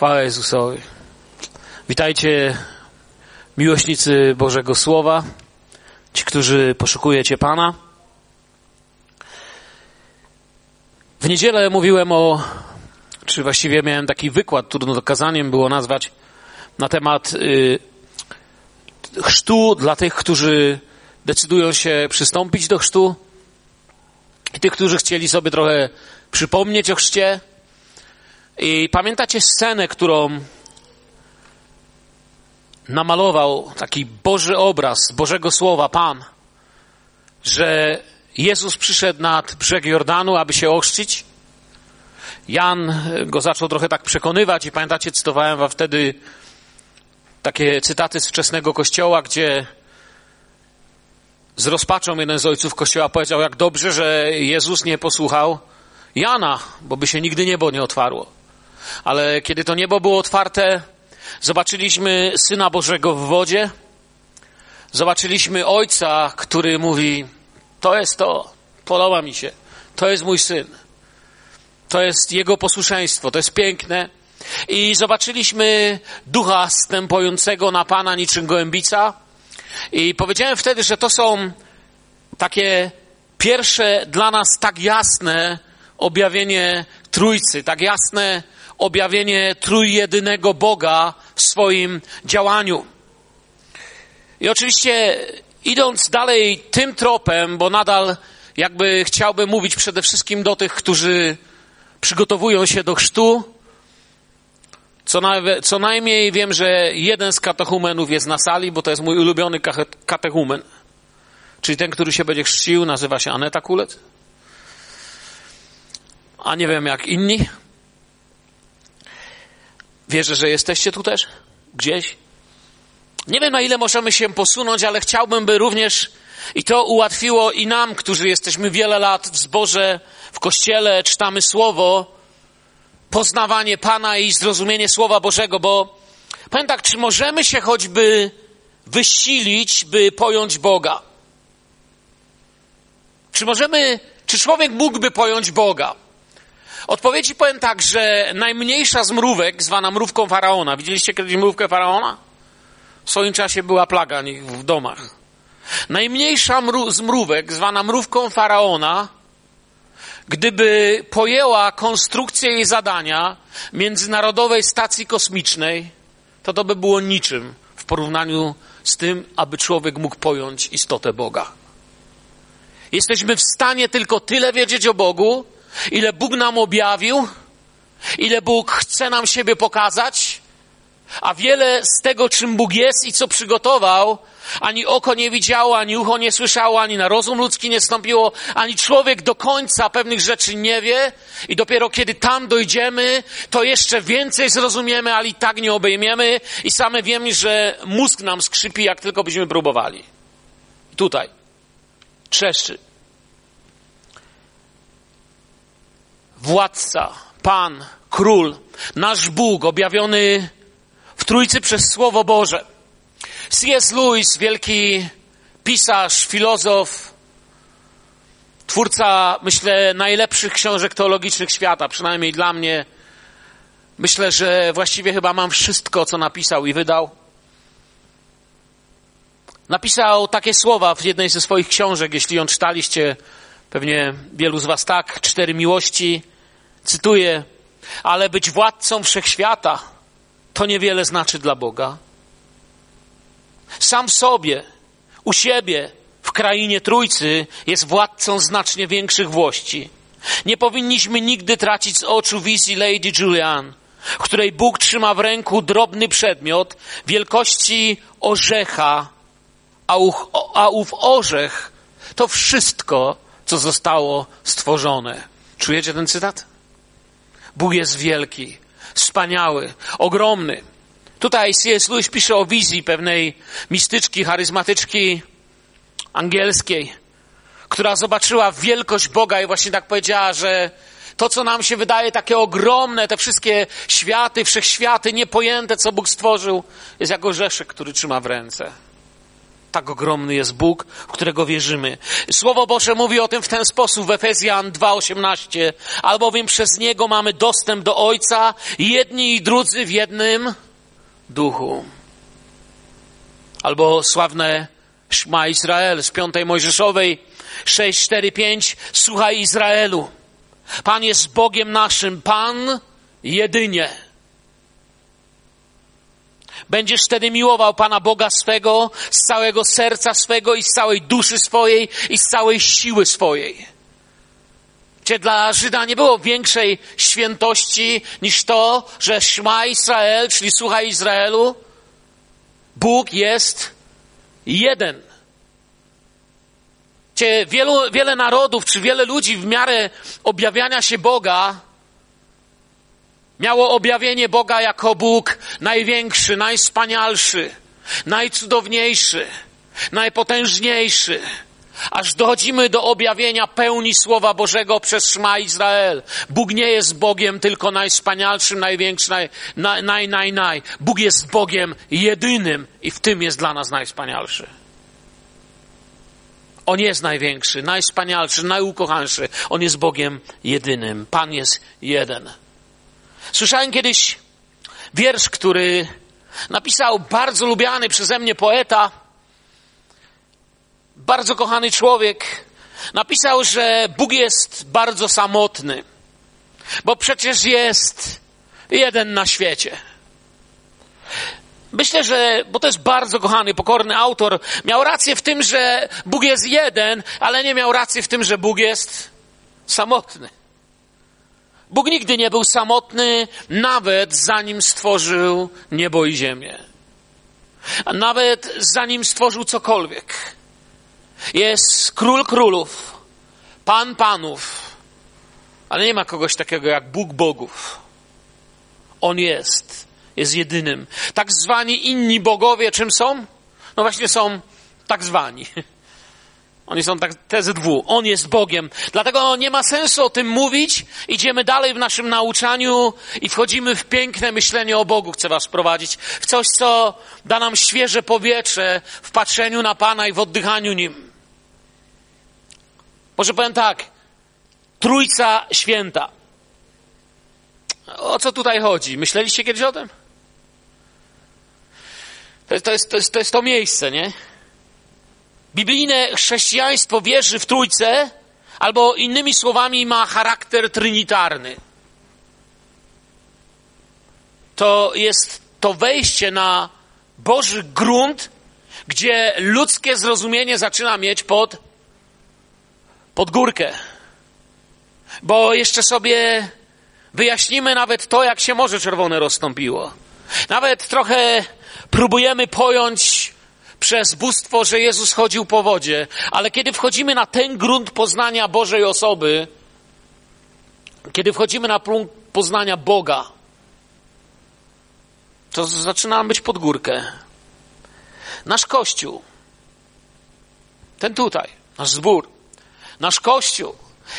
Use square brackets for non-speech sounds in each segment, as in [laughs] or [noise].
Chwała Jezusowi. Witajcie, miłośnicy Bożego Słowa, ci, którzy poszukujecie Pana. W niedzielę mówiłem o, czy właściwie miałem taki wykład, trudno to kazaniem było nazwać, na temat y, chrztu dla tych, którzy decydują się przystąpić do chrztu i tych, którzy chcieli sobie trochę przypomnieć o chrzcie. I pamiętacie scenę, którą namalował taki Boży obraz Bożego Słowa Pan, że Jezus przyszedł nad brzeg Jordanu, aby się ochrzcić. Jan go zaczął trochę tak przekonywać i pamiętacie, cytowałem wam wtedy takie cytaty z wczesnego kościoła, gdzie z rozpaczą jeden z ojców kościoła powiedział, jak dobrze, że Jezus nie posłuchał Jana, bo by się nigdy niebo nie otwarło. Ale kiedy to niebo było otwarte, zobaczyliśmy Syna Bożego w wodzie, zobaczyliśmy Ojca, który mówi, to jest to, podoba mi się, to jest mój Syn. To jest Jego posłuszeństwo, to jest piękne. I zobaczyliśmy ducha stępującego na Pana niczym gołębica. I powiedziałem wtedy, że to są takie pierwsze dla nas tak jasne objawienie Trójcy, tak jasne objawienie trójjedynego Boga w swoim działaniu. I oczywiście idąc dalej tym tropem, bo nadal jakby chciałbym mówić przede wszystkim do tych, którzy przygotowują się do chrztu, co, na, co najmniej wiem, że jeden z katechumenów jest na sali, bo to jest mój ulubiony katechumen. Czyli ten, który się będzie chrzcił, nazywa się Aneta Kulec. A nie wiem jak inni. Wierzę, że jesteście tu też? Gdzieś? Nie wiem, na ile możemy się posunąć, ale chciałbym, by również i to ułatwiło i nam, którzy jesteśmy wiele lat w zborze, w kościele, czytamy słowo, poznawanie Pana i zrozumienie Słowa Bożego, bo powiem tak, czy możemy się choćby wysilić, by pojąć Boga? Czy możemy, czy człowiek mógłby pojąć Boga? Odpowiedzi powiem tak, że najmniejsza z mrówek, zwana mrówką faraona, widzieliście kiedyś mrówkę faraona? W swoim czasie była plaga w domach. Najmniejsza mró z mrówek, zwana mrówką faraona, gdyby pojęła konstrukcję jej zadania Międzynarodowej Stacji Kosmicznej, to to by było niczym w porównaniu z tym, aby człowiek mógł pojąć istotę Boga. Jesteśmy w stanie tylko tyle wiedzieć o Bogu, ile Bóg nam objawił, ile Bóg chce nam siebie pokazać, a wiele z tego, czym Bóg jest i co przygotował, ani oko nie widziało, ani ucho nie słyszało, ani na rozum ludzki nie stąpiło, ani człowiek do końca pewnych rzeczy nie wie i dopiero kiedy tam dojdziemy, to jeszcze więcej zrozumiemy, ale i tak nie obejmiemy i same wiemy, że mózg nam skrzypi, jak tylko byśmy próbowali. Tutaj. Trzeszczy. Władca, Pan, Król, nasz Bóg objawiony w Trójcy przez Słowo Boże. C.S. Lewis, wielki pisarz, filozof, twórca, myślę, najlepszych książek teologicznych świata, przynajmniej dla mnie. Myślę, że właściwie chyba mam wszystko, co napisał i wydał. Napisał takie słowa w jednej ze swoich książek, jeśli ją czytaliście, pewnie wielu z Was tak, Cztery Miłości. Cytuję, ale być władcą wszechświata to niewiele znaczy dla Boga. Sam sobie, u siebie, w krainie Trójcy jest władcą znacznie większych włości. Nie powinniśmy nigdy tracić z oczu wizji Lady Julian, której Bóg trzyma w ręku drobny przedmiot wielkości orzecha, a, uch, a ów orzech to wszystko, co zostało stworzone. Czujecie ten cytat? Bóg jest wielki, wspaniały, ogromny. Tutaj C.S. Lewis pisze o wizji pewnej mistyczki, charyzmatyczki angielskiej, która zobaczyła wielkość Boga i właśnie tak powiedziała, że to, co nam się wydaje takie ogromne, te wszystkie światy, wszechświaty, niepojęte, co Bóg stworzył, jest jak orzeszek, który trzyma w ręce. Tak ogromny jest Bóg, w którego wierzymy. Słowo Boże mówi o tym w ten sposób w Efezjan 2:18. Albowiem przez Niego mamy dostęp do Ojca, jedni i drudzy w jednym duchu. Albo sławne Szma Izrael z piątej Mojżeszowej 6, 4, 5. Słuchaj Izraelu. Pan jest Bogiem naszym. Pan jedynie. Będziesz wtedy miłował Pana Boga swego z całego serca swego i z całej duszy swojej i z całej siły swojej. Gdzie dla Żyda nie było większej świętości niż to, że Szma Izrael, czyli słuchaj Izraelu, Bóg jest jeden. Wielu, wiele narodów, czy wiele ludzi w miarę objawiania się Boga miało objawienie Boga jako Bóg największy, najwspanialszy, najcudowniejszy, najpotężniejszy. Aż dochodzimy do objawienia pełni Słowa Bożego przez Szma Izrael. Bóg nie jest Bogiem tylko najwspanialszym, największym, naj, naj, naj, naj. Bóg jest Bogiem jedynym i w tym jest dla nas najwspanialszy. On jest największy, najwspanialszy, najukochańszy. On jest Bogiem jedynym. Pan jest jeden. Słyszałem kiedyś wiersz, który napisał bardzo lubiany przeze mnie poeta, bardzo kochany człowiek. Napisał, że Bóg jest bardzo samotny, bo przecież jest jeden na świecie. Myślę, że, bo to jest bardzo kochany, pokorny autor, miał rację w tym, że Bóg jest jeden, ale nie miał racji w tym, że Bóg jest samotny. Bóg nigdy nie był samotny, nawet zanim stworzył niebo i ziemię. A nawet zanim stworzył cokolwiek. Jest król królów, pan panów, ale nie ma kogoś takiego jak Bóg bogów. On jest, jest jedynym. Tak zwani inni bogowie czym są? No właśnie są tak zwani. [laughs] Oni są tak TZW. On jest Bogiem. Dlatego nie ma sensu o tym mówić. Idziemy dalej w naszym nauczaniu i wchodzimy w piękne myślenie o Bogu. Chcę was prowadzić w coś, co da nam świeże powietrze w patrzeniu na Pana i w oddychaniu Nim. Może powiem tak. Trójca Święta. O co tutaj chodzi? Myśleliście kiedyś o tym? To jest to, jest, to, jest, to, jest to miejsce, nie? Biblijne chrześcijaństwo wierzy w Trójcę, albo innymi słowami ma charakter trinitarny. To jest to wejście na Boży grunt, gdzie ludzkie zrozumienie zaczyna mieć pod, pod górkę. Bo jeszcze sobie wyjaśnimy nawet to, jak się Morze Czerwone rozstąpiło. Nawet trochę próbujemy pojąć przez bóstwo, że Jezus chodził po wodzie, ale kiedy wchodzimy na ten grunt poznania Bożej osoby, kiedy wchodzimy na punkt poznania Boga, to zaczynamy być pod górkę. Nasz Kościół, ten tutaj, nasz zbór, nasz Kościół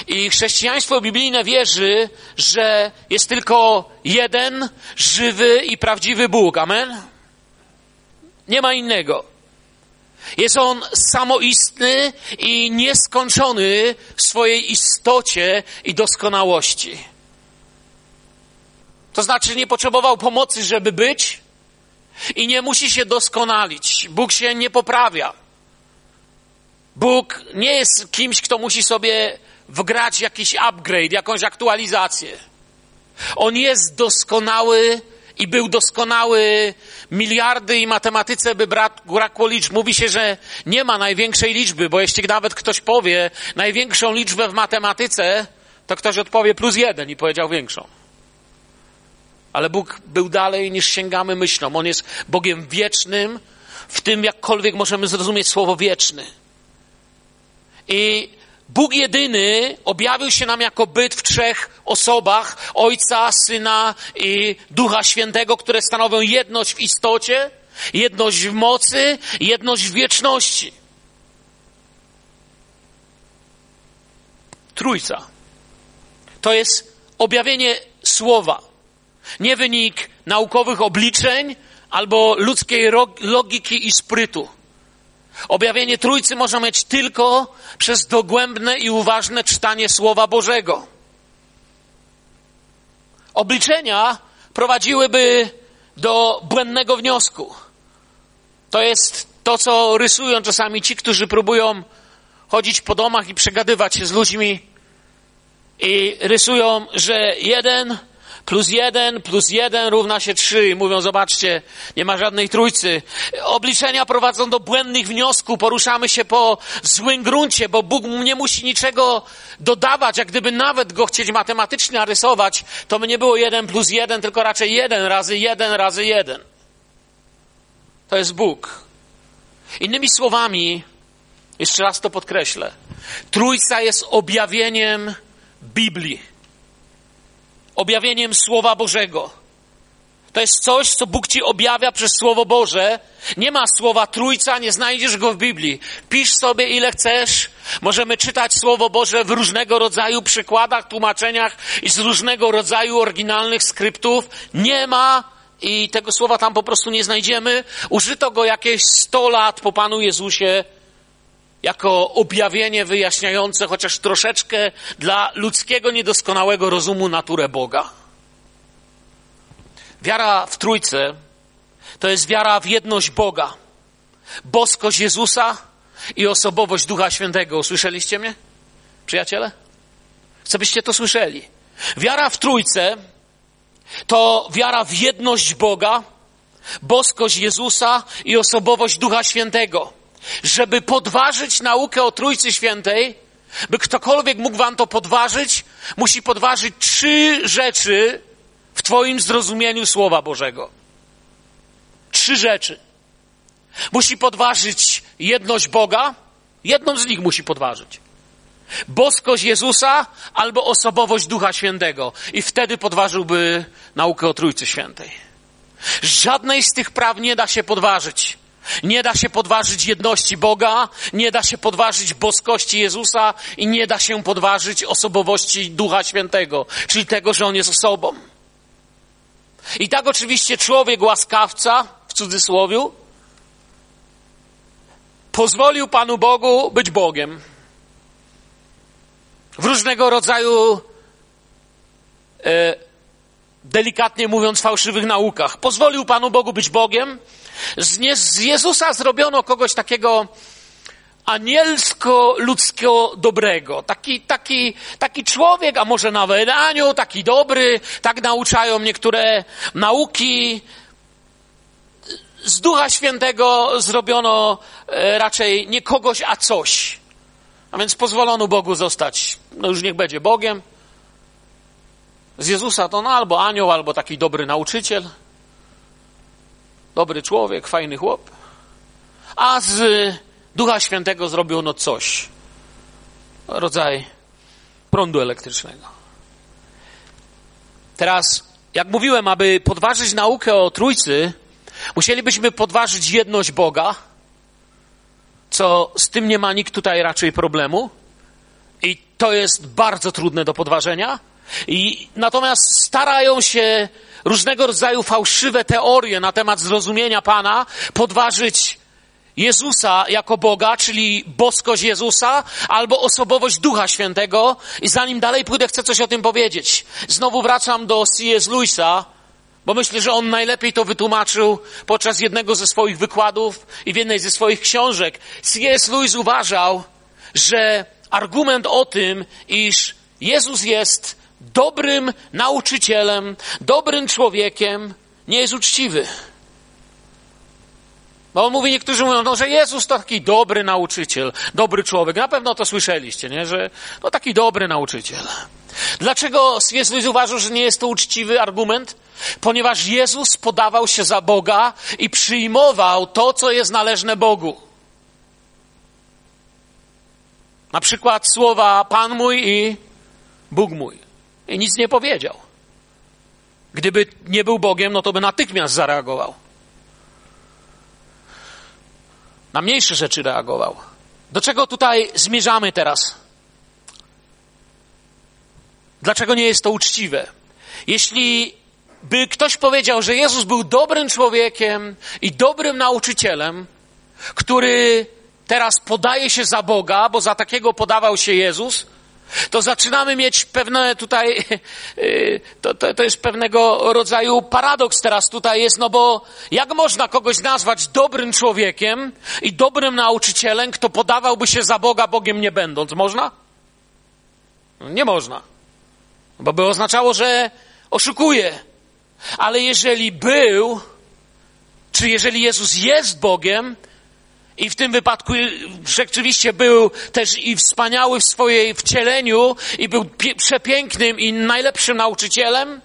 i chrześcijaństwo biblijne wierzy, że jest tylko jeden żywy i prawdziwy Bóg. Amen? Nie ma innego. Jest on samoistny i nieskończony w swojej istocie i doskonałości. To znaczy, nie potrzebował pomocy, żeby być i nie musi się doskonalić. Bóg się nie poprawia. Bóg nie jest kimś, kto musi sobie wgrać jakiś upgrade, jakąś aktualizację. On jest doskonały i był doskonały miliardy i matematyce by brakło liczb. Mówi się, że nie ma największej liczby, bo jeśli nawet ktoś powie największą liczbę w matematyce, to ktoś odpowie plus jeden i powiedział większą. Ale Bóg był dalej niż sięgamy myślą. On jest Bogiem wiecznym, w tym jakkolwiek możemy zrozumieć słowo wieczny. I Bóg jedyny objawił się nam jako byt w trzech osobach Ojca, Syna i Ducha Świętego, które stanowią jedność w istocie, jedność w mocy, jedność w wieczności. Trójca. To jest objawienie słowa. Nie wynik naukowych obliczeń albo ludzkiej logiki i sprytu Objawienie Trójcy można mieć tylko przez dogłębne i uważne czytanie Słowa Bożego. Obliczenia prowadziłyby do błędnego wniosku. To jest to, co rysują czasami ci, którzy próbują chodzić po domach i przegadywać się z ludźmi i rysują, że jeden plus jeden plus jeden równa się trzy i mówią, zobaczcie, nie ma żadnej trójcy. Obliczenia prowadzą do błędnych wniosków, poruszamy się po złym gruncie, bo Bóg nie musi niczego dodawać, jak gdyby nawet go chcieć matematycznie narysować, to by nie było jeden plus jeden, tylko raczej jeden razy jeden razy jeden. To jest Bóg. Innymi słowami, jeszcze raz to podkreślę, Trójca jest objawieniem Biblii objawieniem Słowa Bożego. To jest coś, co Bóg ci objawia przez Słowo Boże. Nie ma słowa Trójca, nie znajdziesz go w Biblii. Pisz sobie ile chcesz. Możemy czytać Słowo Boże w różnego rodzaju przykładach, tłumaczeniach i z różnego rodzaju oryginalnych skryptów. Nie ma i tego słowa tam po prostu nie znajdziemy. Użyto go jakieś 100 lat po Panu Jezusie jako objawienie wyjaśniające chociaż troszeczkę dla ludzkiego niedoskonałego rozumu naturę Boga. Wiara w Trójcę to jest wiara w jedność Boga, boskość Jezusa i osobowość Ducha Świętego. Usłyszeliście mnie, przyjaciele? Chcę, byście to słyszeli. Wiara w Trójcę to wiara w jedność Boga, boskość Jezusa i osobowość Ducha Świętego żeby podważyć naukę o Trójcy Świętej, by ktokolwiek mógł wam to podważyć, musi podważyć trzy rzeczy w Twoim zrozumieniu Słowa Bożego. Trzy rzeczy. Musi podważyć jedność Boga, jedną z nich musi podważyć. Boskość Jezusa albo osobowość Ducha Świętego. I wtedy podważyłby naukę o Trójcy Świętej. Żadnej z tych praw nie da się podważyć. Nie da się podważyć jedności Boga, nie da się podważyć boskości Jezusa i nie da się podważyć osobowości Ducha Świętego, czyli tego, że On jest osobą. I tak oczywiście człowiek łaskawca, w cudzysłowie, pozwolił Panu Bogu być Bogiem. W różnego rodzaju, e, delikatnie mówiąc, fałszywych naukach. Pozwolił Panu Bogu być Bogiem, z, Jezusa zrobiono kogoś takiego anielsko-ludzko dobrego. Taki, taki, taki człowiek, a może nawet anioł, taki dobry, tak nauczają niektóre nauki. Z Ducha Świętego zrobiono e, raczej nie kogoś, a coś. A więc pozwolono Bogu zostać, no już niech będzie Bogiem. Z Jezusa to no albo anioł, albo taki dobry nauczyciel dobry człowiek, fajny chłop. A z Ducha Świętego zrobiono coś. Rodzaj prądu elektrycznego. Teraz, jak mówiłem, aby podważyć naukę o Trójcy, musielibyśmy podważyć jedność Boga, co z tym nie ma nikt tutaj raczej problemu. I to jest bardzo trudne do podważenia. I natomiast starają się różnego rodzaju fałszywe teorie na temat zrozumienia Pana, podważyć Jezusa jako Boga, czyli boskość Jezusa, albo osobowość Ducha Świętego. I zanim dalej pójdę, chcę coś o tym powiedzieć. Znowu wracam do C.S. Lewisa, bo myślę, że on najlepiej to wytłumaczył podczas jednego ze swoich wykładów i w jednej ze swoich książek. C.S. Lewis uważał, że argument o tym, iż Jezus jest dobrym nauczycielem, dobrym człowiekiem, nie jest uczciwy. Bo on mówi, niektórzy mówią, no, że Jezus to taki dobry nauczyciel, dobry człowiek. Na pewno to słyszeliście, nie? Że no taki dobry nauczyciel. Dlaczego Jezus uważał, że nie jest to uczciwy argument? Ponieważ Jezus podawał się za Boga i przyjmował to, co jest należne Bogu. Na przykład słowa Pan mój i Bóg mój i nic nie powiedział. Gdyby nie był Bogiem, no to by natychmiast zareagował. Na mniejsze rzeczy reagował. Do czego tutaj zmierzamy teraz? Dlaczego nie jest to uczciwe? Jeśli by ktoś powiedział, że Jezus był dobrym człowiekiem i dobrym nauczycielem, który teraz podaje się za Boga, bo za takiego podawał się Jezus, to zaczynamy mieć pewne tutaj, [laughs] y, to, to, to jest pewnego rodzaju paradoks teraz tutaj jest, no bo jak można kogoś nazwać dobrym człowiekiem i dobrym nauczycielem, kto podawałby się za Boga, Bogiem nie będąc? Można? Nie można. Bo by oznaczało, że oszukuje. Ale jeżeli był, czy jeżeli Jezus jest Bogiem, i w tym wypadku rzeczywiście był też i wspaniały w swojej wcieleniu i był przepięknym i najlepszym nauczycielem,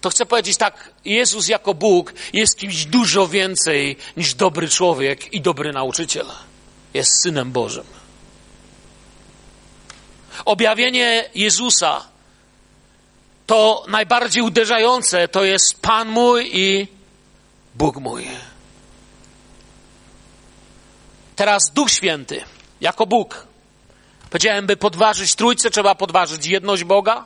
to chcę powiedzieć tak, Jezus jako Bóg jest kimś dużo więcej niż dobry człowiek i dobry nauczyciel. Jest Synem Bożym. Objawienie Jezusa to najbardziej uderzające to jest Pan mój i Bóg mój. Teraz Duch Święty, jako Bóg. Powiedziałem, by podważyć Trójcę, trzeba podważyć jedność Boga,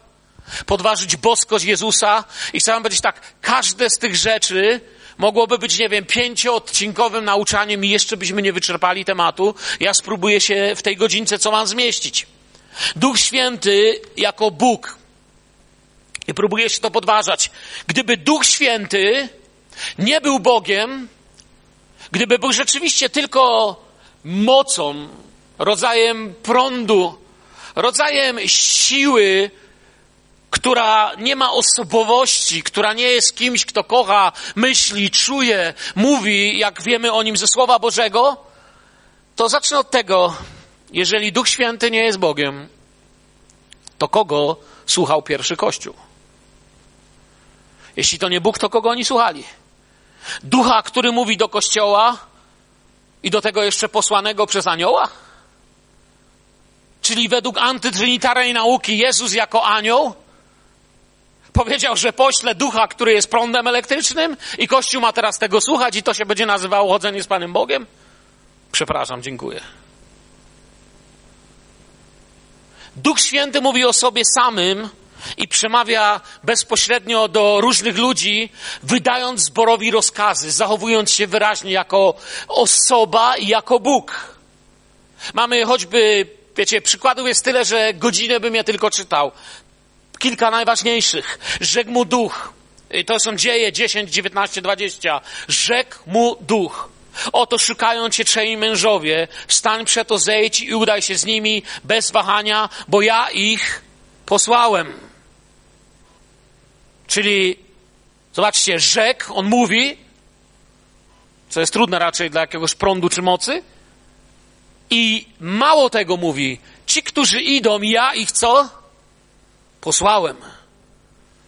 podważyć boskość Jezusa i chciałem powiedzieć tak, każde z tych rzeczy mogłoby być, nie wiem, pięcioodcinkowym nauczaniem i jeszcze byśmy nie wyczerpali tematu. Ja spróbuję się w tej godzince, co mam zmieścić. Duch Święty jako Bóg. I próbuję się to podważać. Gdyby Duch Święty nie był Bogiem, gdyby był rzeczywiście tylko mocą, rodzajem prądu, rodzajem siły, która nie ma osobowości, która nie jest kimś, kto kocha, myśli, czuje, mówi, jak wiemy o nim ze Słowa Bożego, to zacznę od tego, jeżeli Duch Święty nie jest Bogiem, to kogo słuchał pierwszy Kościół? Jeśli to nie Bóg, to kogo oni słuchali? Ducha, który mówi do Kościoła, i do tego jeszcze posłanego przez anioła? Czyli według antytrinitarnej nauki Jezus jako anioł powiedział, że pośle ducha, który jest prądem elektrycznym i Kościół ma teraz tego słuchać i to się będzie nazywało chodzenie z Panem Bogiem? Przepraszam, dziękuję. Duch Święty mówi o sobie samym i przemawia bezpośrednio do różnych ludzi, wydając zborowi rozkazy, zachowując się wyraźnie jako osoba i jako Bóg. Mamy choćby, wiecie, przykładów jest tyle, że godzinę bym je tylko czytał. Kilka najważniejszych. Rzekł mu duch. To są dzieje 10, 19, 20. Rzekł mu duch. Oto szukają cię trzej mężowie. Wstań przeto, zejdź i udaj się z nimi bez wahania, bo ja ich posłałem. Czyli, zobaczcie, rzek, on mówi, co jest trudne raczej dla jakiegoś prądu czy mocy, i mało tego mówi, ci, którzy idą, ja ich co? Posłałem.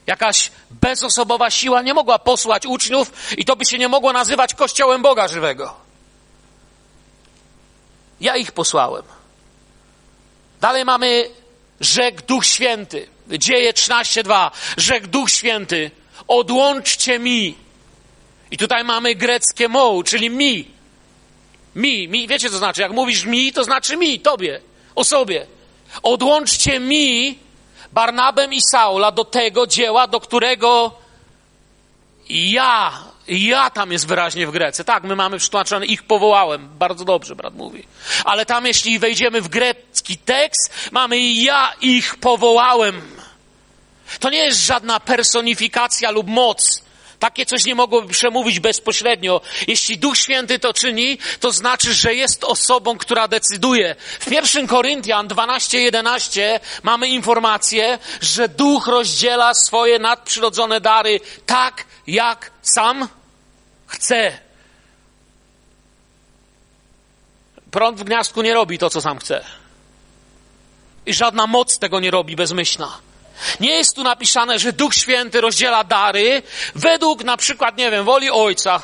Jakaś bezosobowa siła nie mogła posłać uczniów i to by się nie mogło nazywać Kościołem Boga żywego. Ja ich posłałem. Dalej mamy rzekł Duch Święty. Dzieje 13.2. Rzekł Duch Święty, odłączcie mi. I tutaj mamy greckie moł, czyli mi. Mi, mi, wiecie co znaczy? Jak mówisz mi, to znaczy mi, tobie, osobie. Odłączcie mi Barnabem i Saula do tego dzieła, do którego ja ja tam jest wyraźnie w Grece. Tak, my mamy przetłumaczone, ich powołałem. Bardzo dobrze, brat mówi. Ale tam, jeśli wejdziemy w grecki tekst, mamy ja ich powołałem. To nie jest żadna personifikacja lub moc. Takie coś nie mogłoby przemówić bezpośrednio. Jeśli Duch Święty to czyni, to znaczy, że jest osobą, która decyduje. W 1 Koryntian 12:11 mamy informację, że Duch rozdziela swoje nadprzyrodzone dary tak, jak sam chce. Prąd w gniazdku nie robi to, co sam chce. I żadna moc tego nie robi bezmyślna. Nie jest tu napisane, że Duch Święty rozdziela dary według na przykład, nie wiem, woli Ojca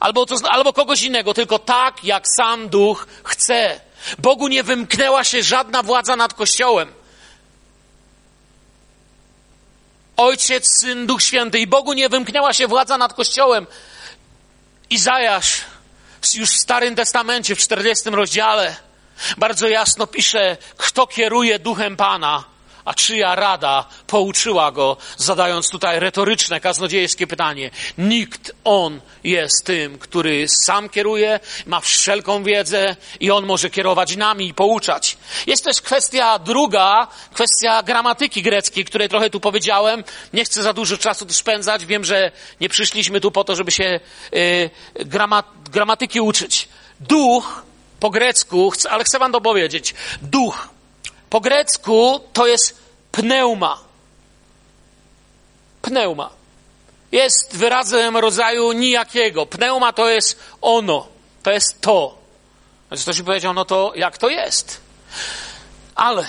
albo, to, albo kogoś innego, tylko tak, jak sam Duch chce. Bogu nie wymknęła się żadna władza nad Kościołem. Ojciec, Syn, Duch Święty i Bogu nie wymknęła się władza nad Kościołem. Izajasz już w Starym Testamencie, w 40 rozdziale, bardzo jasno pisze, kto kieruje duchem Pana, A czyja rada pouczyła go, zadając tutaj retoryczne, kaznodziejskie pytanie? Nikt on jest tym, który sam kieruje, ma wszelką wiedzę i on może kierować nami i pouczać. Jest też kwestia druga, kwestia gramatyki greckiej, której trochę tu powiedziałem. Nie chcę za dużo czasu tu spędzać. Wiem, że nie przyszliśmy tu po to, żeby się y, grama, gramatyki uczyć. Duch po grecku, ale chcę wam to powiedzieć. Duch po grecku to jest pneuma. Pneuma. Jest wyrazem rodzaju nijakiego. Pneuma to jest ono. To jest to. Więc ktoś mi powiedział, no to jak to jest? Ale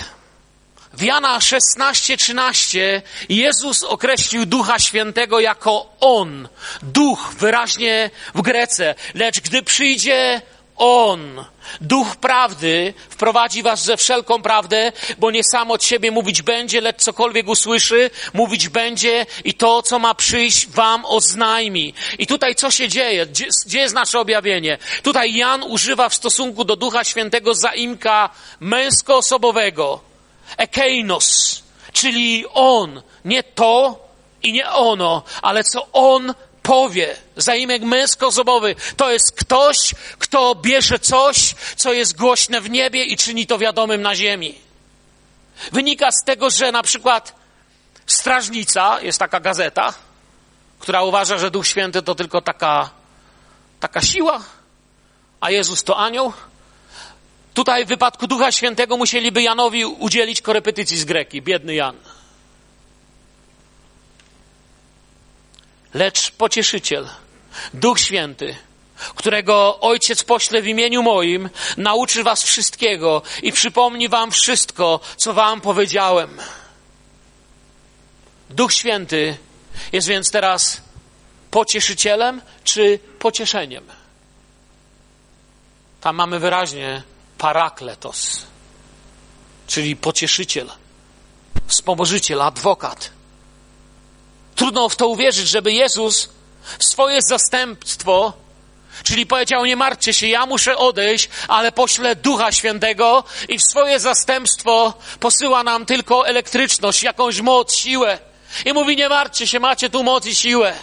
w Jana 16, 13 Jezus określił Ducha Świętego jako On. Duch wyraźnie w Grece. Lecz gdy przyjdzie on, Duch Prawdy, wprowadzi was ze wszelką prawdę, bo nie sam od siebie mówić będzie, lecz cokolwiek usłyszy, mówić będzie i to, co ma przyjść, wam oznajmi. I tutaj co się dzieje? Gdzie, gdzie jest nasze objawienie? Tutaj Jan używa w stosunku do Ducha Świętego zaimka męskoosobowego. Ekeinos, czyli on, nie to i nie ono, ale co on powie, zaimek męsko-osobowy, to jest ktoś, kto bierze coś, co jest głośne w niebie i czyni to wiadomym na ziemi. Wynika z tego, że na przykład Strażnica, jest taka gazeta, która uważa, że Duch Święty to tylko taka, taka siła, a Jezus to anioł. Tutaj w wypadku Ducha Świętego musieliby Janowi udzielić korepetycji z Greki, biedny Jan. Lecz pocieszyciel, Duch Święty, którego Ojciec pośle w imieniu moim, nauczy was wszystkiego i przypomni wam wszystko, co wam powiedziałem. Duch Święty jest więc teraz pocieszycielem czy pocieszeniem. Tam mamy wyraźnie parakletos, czyli pocieszyciel, wspomożyciel, adwokat. Trudno w to uwierzyć, żeby Jezus swoje zastępstwo, czyli powiedział: Nie martwcie się, ja muszę odejść, ale poślę Ducha Świętego i w swoje zastępstwo posyła nam tylko elektryczność, jakąś moc, siłę. I mówi: Nie martwcie się, macie tu moc i siłę.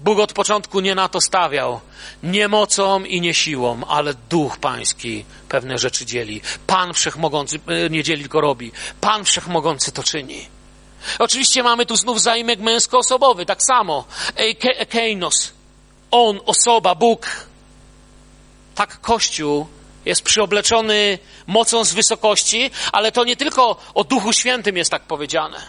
Bóg od początku nie na to stawiał. Nie mocą i nie siłą, ale duch pański pewne rzeczy dzieli. Pan wszechmogący e, nie dzieli, tylko robi. Pan wszechmogący to czyni. Oczywiście mamy tu znów zaimek męskoosobowy, tak samo. Ekeinos. On, osoba, Bóg. Tak Kościół jest przyobleczony mocą z wysokości, ale to nie tylko o Duchu Świętym jest tak powiedziane.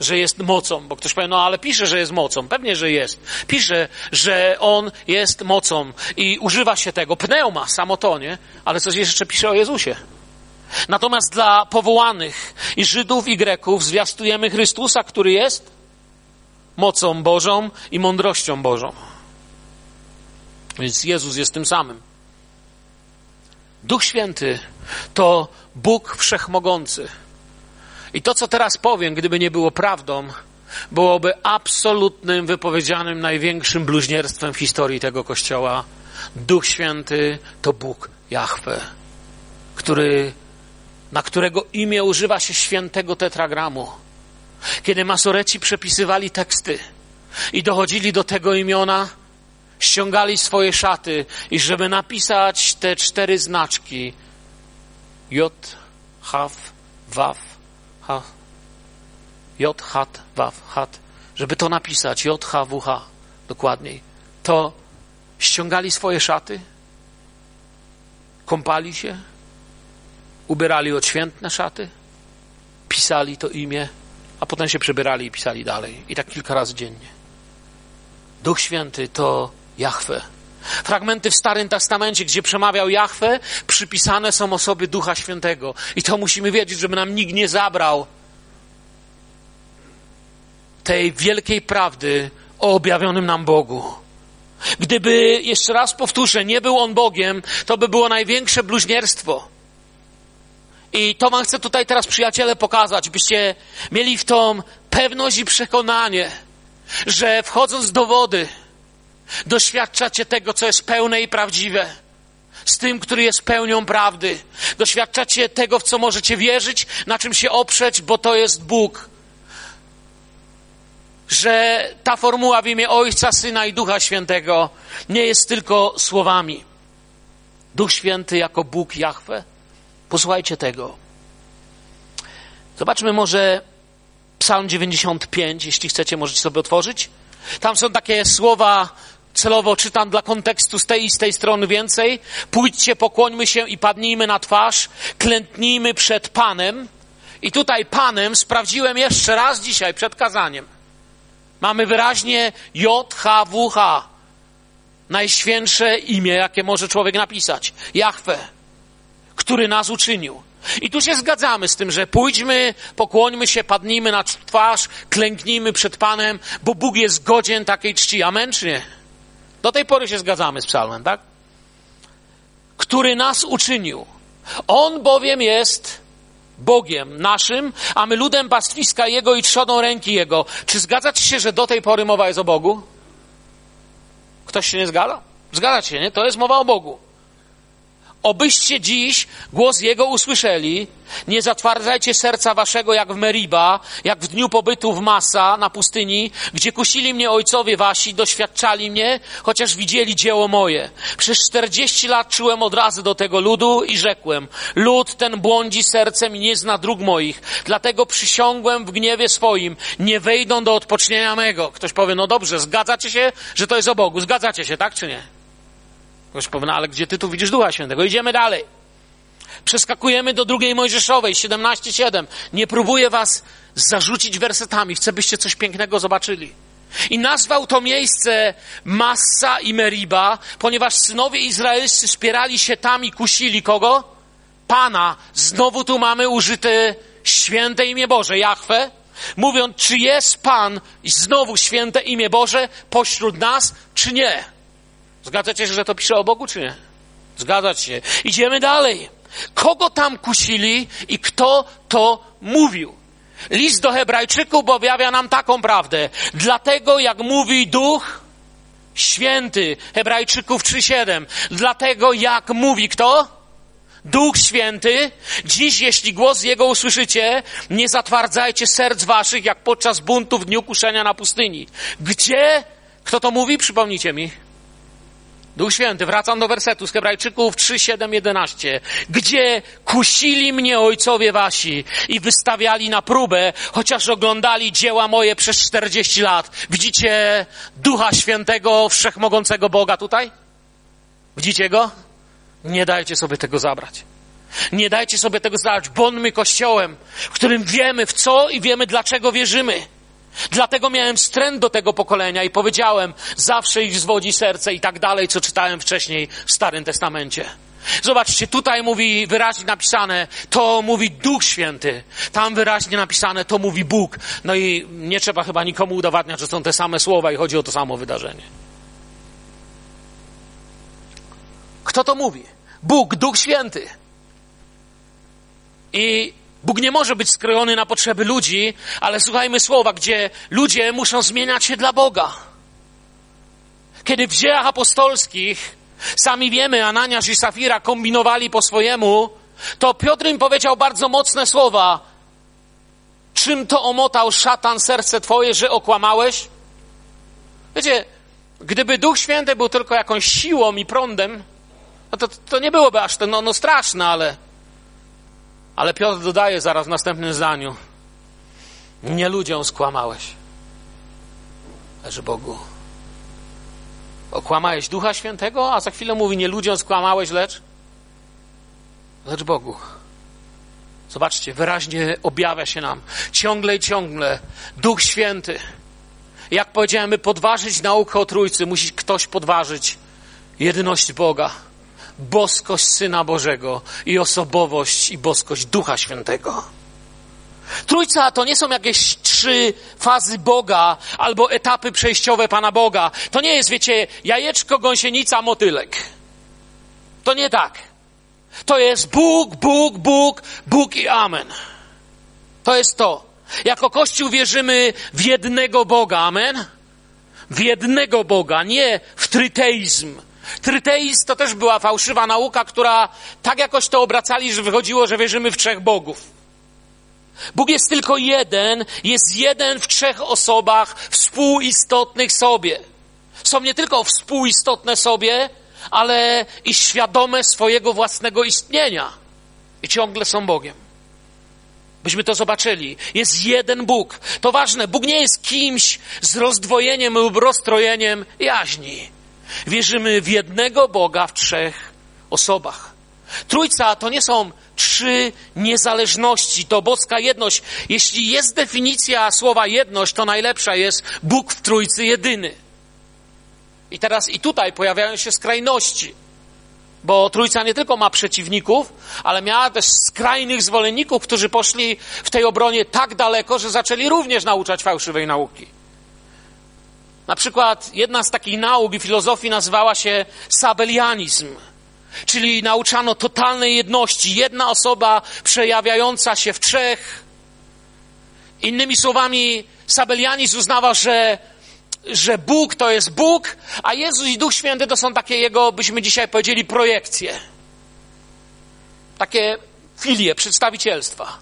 Że jest mocą, bo ktoś powie, no ale pisze, że jest mocą. Pewnie, że jest. Pisze, że on jest mocą i używa się tego. Pneuma, samo to, nie? Ale coś jeszcze pisze o Jezusie. Natomiast dla powołanych i Żydów i Greków zwiastujemy Chrystusa, który jest mocą Bożą i mądrością Bożą. Więc Jezus jest tym samym. Duch Święty to Bóg Wszechmogący. I to, co teraz powiem, gdyby nie było prawdą, byłoby absolutnym, wypowiedzianym największym bluźnierstwem w historii tego kościoła. Duch Święty to Bóg Jahwe, który na którego imię używa się świętego tetragramu. Kiedy masoreci przepisywali teksty i dochodzili do tego imiona, ściągali swoje szaty i żeby napisać te cztery znaczki J, Haw, Waw, H, J, Hat, Waw, Hat, żeby to napisać J, H, W, H, dokładniej, to ściągali swoje szaty, kąpali się, ubierali odświętne szaty, pisali to imię, a potem się przebierali i pisali dalej. I tak kilka razy dziennie. Duch Święty to Jahwe. Fragmenty w Starym Testamencie, gdzie przemawiał Jahwe, przypisane są osoby Ducha Świętego. I to musimy wiedzieć, żeby nam nikt nie zabrał tej wielkiej prawdy o objawionym nam Bogu. Gdyby, jeszcze raz powtórzę, nie był on Bogiem, to by było największe bluźnierstwo. I to wam chcę tutaj teraz, przyjaciele, pokazać, byście mieli w tą pewność i przekonanie, że wchodząc do wody, doświadczacie tego, co jest pełne i prawdziwe. z tym, który jest pełnią prawdy. Doświadczacie tego, w co możecie wierzyć, na czym się oprzeć, bo to jest Bóg. Że ta formuła w imię Ojca, Syna i Ducha Świętego nie jest tylko słowami. Duch Święty jako Bóg Jahwe. Posłuchajcie tego. Zobaczmy może Psalm 95, jeśli chcecie, możecie sobie otworzyć. Tam są takie słowa, celowo czytam dla kontekstu z tej i z tej strony więcej. Pójdźcie, pokłońmy się i padnijmy na twarz, klętnijmy przed Panem. I tutaj Panem sprawdziłem jeszcze raz dzisiaj przed kazaniem. Mamy wyraźnie J-H-W-H. Najświętsze imię, jakie może człowiek napisać. Jahwe, który nas uczynił. I tu się zgadzamy z tym, że pójdźmy, pokłońmy się, padnijmy na twarz, klęknijmy przed Panem, bo Bóg jest godzien takiej czci. Amen czy nie? Do tej pory się zgadzamy z psalmem, tak? Który nas uczynił. On bowiem jest Bogiem naszym, a my ludem pastwiska Jego i trzodą ręki Jego. Czy zgadzacie się, że do tej pory mowa jest o Bogu? Ktoś się nie? Zgadza się, nie? To jest mowa o Bogu. Obyście dziś głos Jego usłyszeli, nie zatwardzajcie serca waszego jak w Meriba, jak w dniu pobytu w Masa na pustyni, gdzie kusili mnie ojcowie wasi, doświadczali mnie, chociaż widzieli dzieło moje. Przez czterdzieści lat czułem od razu do tego ludu i rzekłem, lud ten błądzi sercem i nie zna dróg moich, dlatego przysiągłem w gniewie swoim, nie wejdą do odpocznienia mego. Ktoś powie, no dobrze, zgadzacie się, że to jest o Bogu, zgadzacie się, tak czy nie? Ktoś powie, no ale gdzie ty tu widzisz Ducha Świętego? Idziemy dalej. Przeskakujemy do drugiej Mojżeszowej, 17:7. Nie próbuję was zarzucić wersetami, chcę, byście coś pięknego zobaczyli. I nazwał to miejsce Massa i Meriba, ponieważ synowie izraelscy spierali się tam i kusili kogo? Pana. Znowu tu mamy użyte święte imię Boże, Jahwe, mówiąc, czy jest Pan znowu święte imię Boże pośród nas, czy nie. Zgadzacie się, że to pisze o Bogu, czy nie? Zgadzać się. Idziemy dalej. Kogo tam kusili i kto to mówił? List do Hebrajczyków objawia nam taką prawdę. Dlatego, jak mówi Duch Święty, Hebrajczyków 3:7, dlatego, jak mówi kto? Duch Święty, dziś, jeśli głos Jego usłyszycie, nie zatwardzajcie serc waszych, jak podczas buntu w dniu kuszenia na pustyni. Gdzie? Kto to mówi? Przypomnijcie mi. Duch Święty, wracam do wersetu z Hebrajczyków 3, 7, 11. Gdzie kusili mnie ojcowie wasi i wystawiali na próbę, chociaż oglądali dzieła moje przez 40 lat. Widzicie Ducha Świętego, Wszechmogącego Boga tutaj? Widzicie Go? Nie dajcie sobie tego zabrać. Nie dajcie sobie tego zabrać. Bądźmy Kościołem, w którym wiemy w co i wiemy dlaczego wierzymy. Dlatego miałem wstręt do tego pokolenia i powiedziałem, zawsze ich zwodzi serce i tak dalej, co czytałem wcześniej w Starym Testamencie. Zobaczcie, tutaj mówi wyraźnie napisane, to mówi Duch Święty. Tam wyraźnie napisane, to mówi Bóg. No i nie trzeba chyba nikomu udowadniać, że są te same słowa i chodzi o to samo wydarzenie. Kto to mówi? Bóg, Duch Święty. I Bóg nie może być skrojony na potrzeby ludzi, ale słuchajmy słowa, gdzie ludzie muszą zmieniać się dla Boga. Kiedy w dziejach apostolskich, sami wiemy, Ananiasz i Safira kombinowali po swojemu, to Piotr im powiedział bardzo mocne słowa. Czym to omotał szatan serce twoje, że okłamałeś? Wiecie, gdyby Duch Święty był tylko jakąś siłą i prądem, no to, to nie byłoby aż to no, no straszne, ale ale Piotr dodaje zaraz w następnym zdaniu: Nie ludziom skłamałeś, lecz Bogu. Okłamałeś Ducha Świętego, a za chwilę mówi: Nie ludziom skłamałeś, lecz, lecz Bogu. Zobaczcie, wyraźnie objawia się nam ciągle i ciągle Duch Święty. Jak powiedziałem, by podważyć naukę o Trójcy, musi ktoś podważyć jedność Boga boskość Syna Bożego i osobowość i boskość Ducha Świętego. Trójca to nie są jakieś trzy fazy Boga albo etapy przejściowe Pana Boga. To nie jest, wiecie, jajeczko, gąsienica, motylek. To nie tak. To jest Bóg, Bóg, Bóg, Bóg i Amen. To jest to. Jako Kościół wierzymy w jednego Boga, Amen? W jednego Boga, nie w tryteizm, Tryteizm to też była fałszywa nauka, która tak jakoś to obracali, że wychodziło, że wierzymy w trzech bogów. Bóg jest tylko jeden, jest jeden w trzech osobach współistotnych sobie. Są nie tylko współistotne sobie, ale i świadome swojego własnego istnienia. I ciągle są Bogiem. Byśmy to zobaczyli. Jest jeden Bóg. To ważne. Bóg nie jest kimś z rozdwojeniem lub rozstrojeniem jaźni. Wierzymy w jednego Boga w trzech osobach. Trójca to nie są trzy niezależności, to boska jedność. Jeśli jest definicja słowa jedność, to najlepsza jest Bóg w Trójcy jedyny. I teraz i tutaj pojawiają się skrajności. Bo Trójca nie tylko ma przeciwników, ale miała też skrajnych zwolenników, którzy poszli w tej obronie tak daleko, że zaczęli również nauczać fałszywej nauki. Na przykład jedna z takich nauk i filozofii nazywała się sabelianizm, czyli nauczano totalnej jedności. Jedna osoba przejawiająca się w trzech. Innymi słowami, sabelianizm uznawał, że że Bóg to jest Bóg, a Jezus i Duch Święty to są takie jego, byśmy dzisiaj powiedzieli, projekcje. Takie filie, przedstawicielstwa.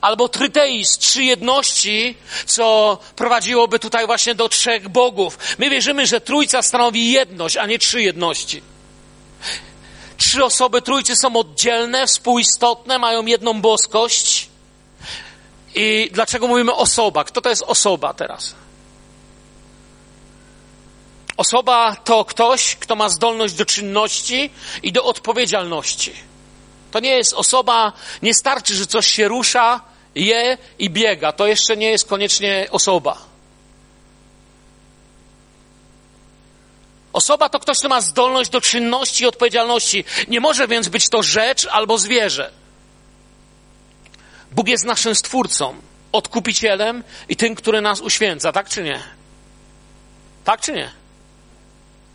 Albo tryteizm, trzy jedności, co prowadziłoby tutaj właśnie do trzech bogów. My wierzymy, że Trójca stanowi jedność, a nie trzy jedności. Trzy osoby Trójcy są oddzielne, współistotne, mają jedną boskość. I dlaczego mówimy osoba? Kto to jest osoba teraz? Osoba to ktoś, kto ma zdolność do czynności i do odpowiedzialności. To nie jest osoba, nie starczy, że coś się rusza, je i biega. To jeszcze nie jest koniecznie osoba. Osoba to ktoś, kto ma zdolność do czynności i odpowiedzialności. Nie może więc być to rzecz albo zwierzę. Bóg jest naszym stwórcą, odkupicielem i tym, który nas uświęca, tak czy nie? Tak czy nie?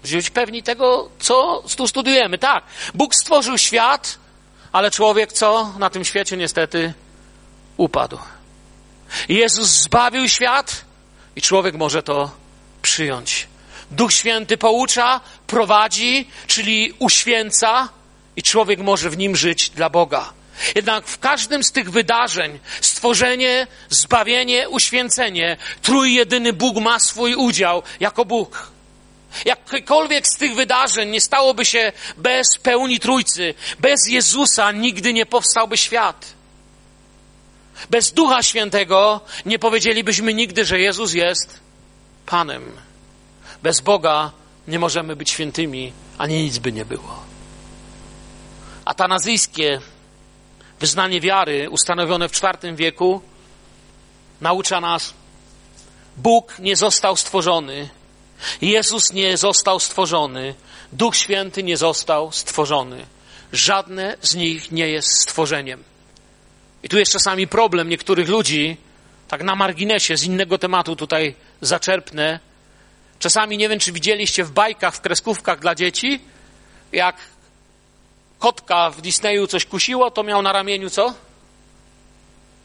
Być pewni tego, co tu studiujemy. Tak, Bóg stworzył świat, ale człowiek co? Na tym świecie niestety upadł. Jezus zbawił świat i człowiek może to przyjąć. Duch Święty poucza, prowadzi, czyli uświęca i człowiek może w nim żyć dla Boga. Jednak w każdym z tych wydarzeń, stworzenie, zbawienie, uświęcenie, trójjedyny Bóg ma swój udział jako Bóg. Jakiekolwiek z tych wydarzeń nie stałoby się bez pełni Trójcy, bez Jezusa nigdy nie powstałby świat. Bez Ducha Świętego nie powiedzielibyśmy nigdy, że Jezus jest Panem. Bez Boga nie możemy być świętymi, ani nic by nie było. Atanazyjskie wyznanie wiary, ustanowione w IV wieku, naucza nas, Bóg nie został stworzony Jezus nie został stworzony, Duch Święty nie został stworzony. Żadne z nich nie jest stworzeniem. I tu jest czasami problem niektórych ludzi, tak na marginesie, z innego tematu tutaj zaczerpnę. Czasami nie wiem, czy widzieliście w bajkach, w kreskówkach dla dzieci, jak kotka w Disneyu coś kusiło, to miał na ramieniu co?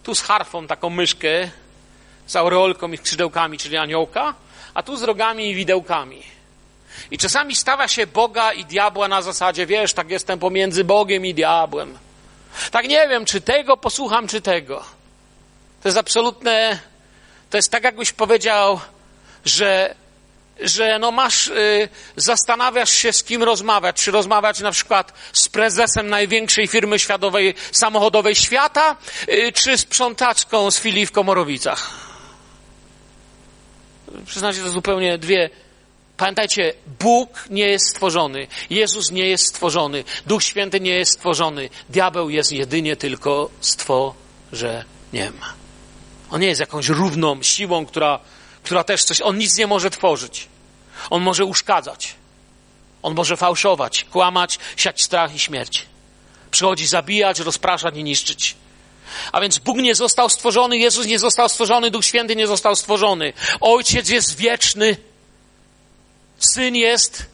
Tu z harfą taką myszkę, z aureolką i skrzydełkami, czyli aniołka, a tu z rogami i widełkami. I czasami stawia się Boga i diabła na zasadzie, wiesz, tak jestem pomiędzy Bogiem i diabłem. Tak nie wiem, czy tego posłucham, czy tego. To jest absolutne, to jest tak, jakbyś powiedział, że, że no masz, y, zastanawiasz się, z kim rozmawiać. Czy rozmawiać na przykład z prezesem największej firmy światowej, samochodowej świata, y, czy sprzątaczką z filii w Komorowicach przyznacie, to zupełnie dwie. Pamiętajcie, Bóg nie jest stworzony, Jezus nie jest stworzony, Duch Święty nie jest stworzony, diabeł jest jedynie tylko stworzeniem. On nie jest jakąś równą siłą, która, która też coś, on nic nie może tworzyć. On może uszkadzać. On może fałszować, kłamać, siać strach i śmierć. Przychodzi zabijać, rozpraszać i niszczyć. A więc Bóg nie został stworzony, Jezus nie został stworzony, Duch Święty nie został stworzony. Ojciec jest wieczny, Syn jest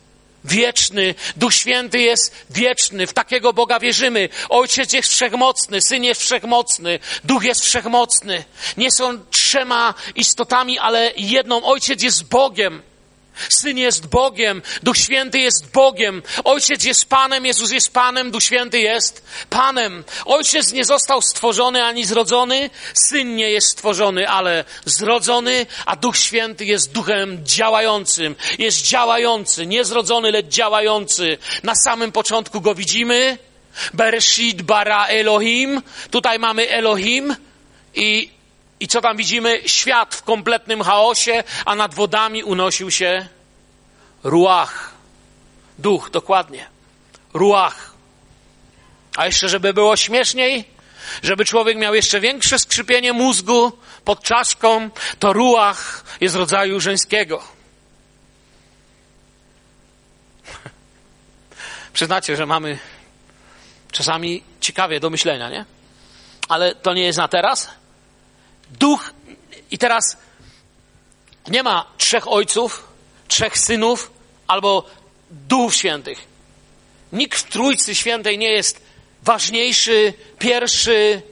wieczny, Duch Święty jest wieczny. W takiego Boga wierzymy. Ojciec jest wszechmocny, Syn jest wszechmocny, Duch jest wszechmocny. Nie są trzema istotami, ale jedną. Ojciec jest Bogiem. Syn jest Bogiem, Duch Święty jest Bogiem, Ojciec jest Panem, Jezus jest Panem, Duch Święty jest Panem. Ojciec nie został stworzony ani zrodzony, Syn nie jest stworzony, ale zrodzony, a Duch Święty jest Duchem działającym. Jest działający, nie zrodzony, lecz działający. Na samym początku go widzimy. Bereshit bara Elohim. Tutaj mamy Elohim i i co tam widzimy? Świat w kompletnym chaosie, a nad wodami unosił się ruach. Duch, dokładnie. Ruach. A jeszcze, żeby było śmieszniej, żeby człowiek miał jeszcze większe skrzypienie mózgu pod czaszką, to ruach jest rodzaju żeńskiego. [laughs] Przyznacie, że mamy czasami ciekawie do myślenia, nie? Ale to nie jest na teraz. Duch, i teraz nie ma trzech ojców, trzech synów albo duchów świętych. Nikt w Trójcy Świętej nie jest ważniejszy, pierwszy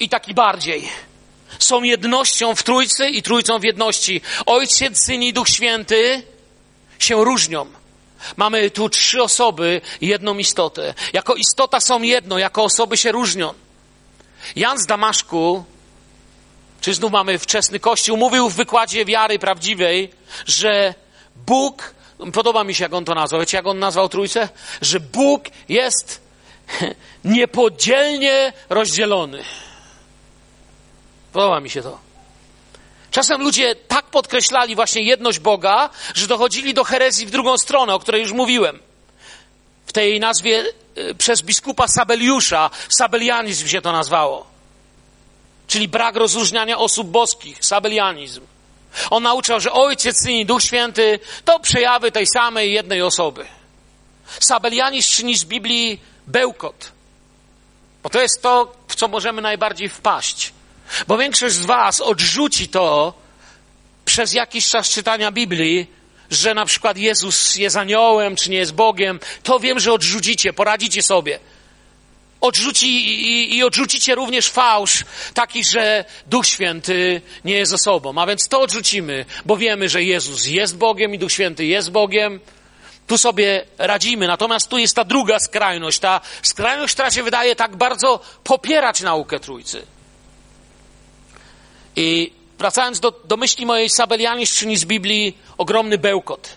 i taki bardziej. Są jednością w Trójcy i Trójcą w jedności. Ojciec, Syn i Duch Święty się różnią. Mamy tu trzy osoby, jedną istotę. Jako istota są jedno, jako osoby się różnią. Jan z Damaszku, czy znów mamy wczesny Kościół, mówił w wykładzie wiary prawdziwej, że Bóg, podoba mi się jak on to nazwał, wiecie jak on nazwał Trójcę? Że Bóg jest [laughs] niepodzielnie rozdzielony. Podoba mi się to. Czasem ludzie tak podkreślali właśnie jedność Boga, że dochodzili do herezji w drugą stronę, o której już mówiłem. W tej nazwie przez biskupa Sabeliusza, sabelianizm się to nazwało. Czyli brak rozróżniania osób boskich, sabelianizm. On nauczał, że Ojciec, Syn i Duch Święty to przejawy tej samej jednej osoby. Sabelianizm czyni z Biblii bełkot. Bo to jest to, w co możemy najbardziej wpaść. Bo większość z Was odrzuci to przez jakiś czas czytania Biblii, że na przykład Jezus jest aniołem, czy nie jest Bogiem, to wiem, że odrzucicie, poradzicie sobie. Odrzuci i, i odrzucicie również fałsz taki, że Duch Święty nie jest osobą. A więc to odrzucimy, bo wiemy, że Jezus jest Bogiem i Duch Święty jest Bogiem. Tu sobie radzimy. Natomiast tu jest ta druga skrajność, ta skrajność, która się wydaje tak bardzo popierać naukę Trójcy. I wracając do, do myśli mojej, Sabelianizm czyni z Biblii ogromny bełkot.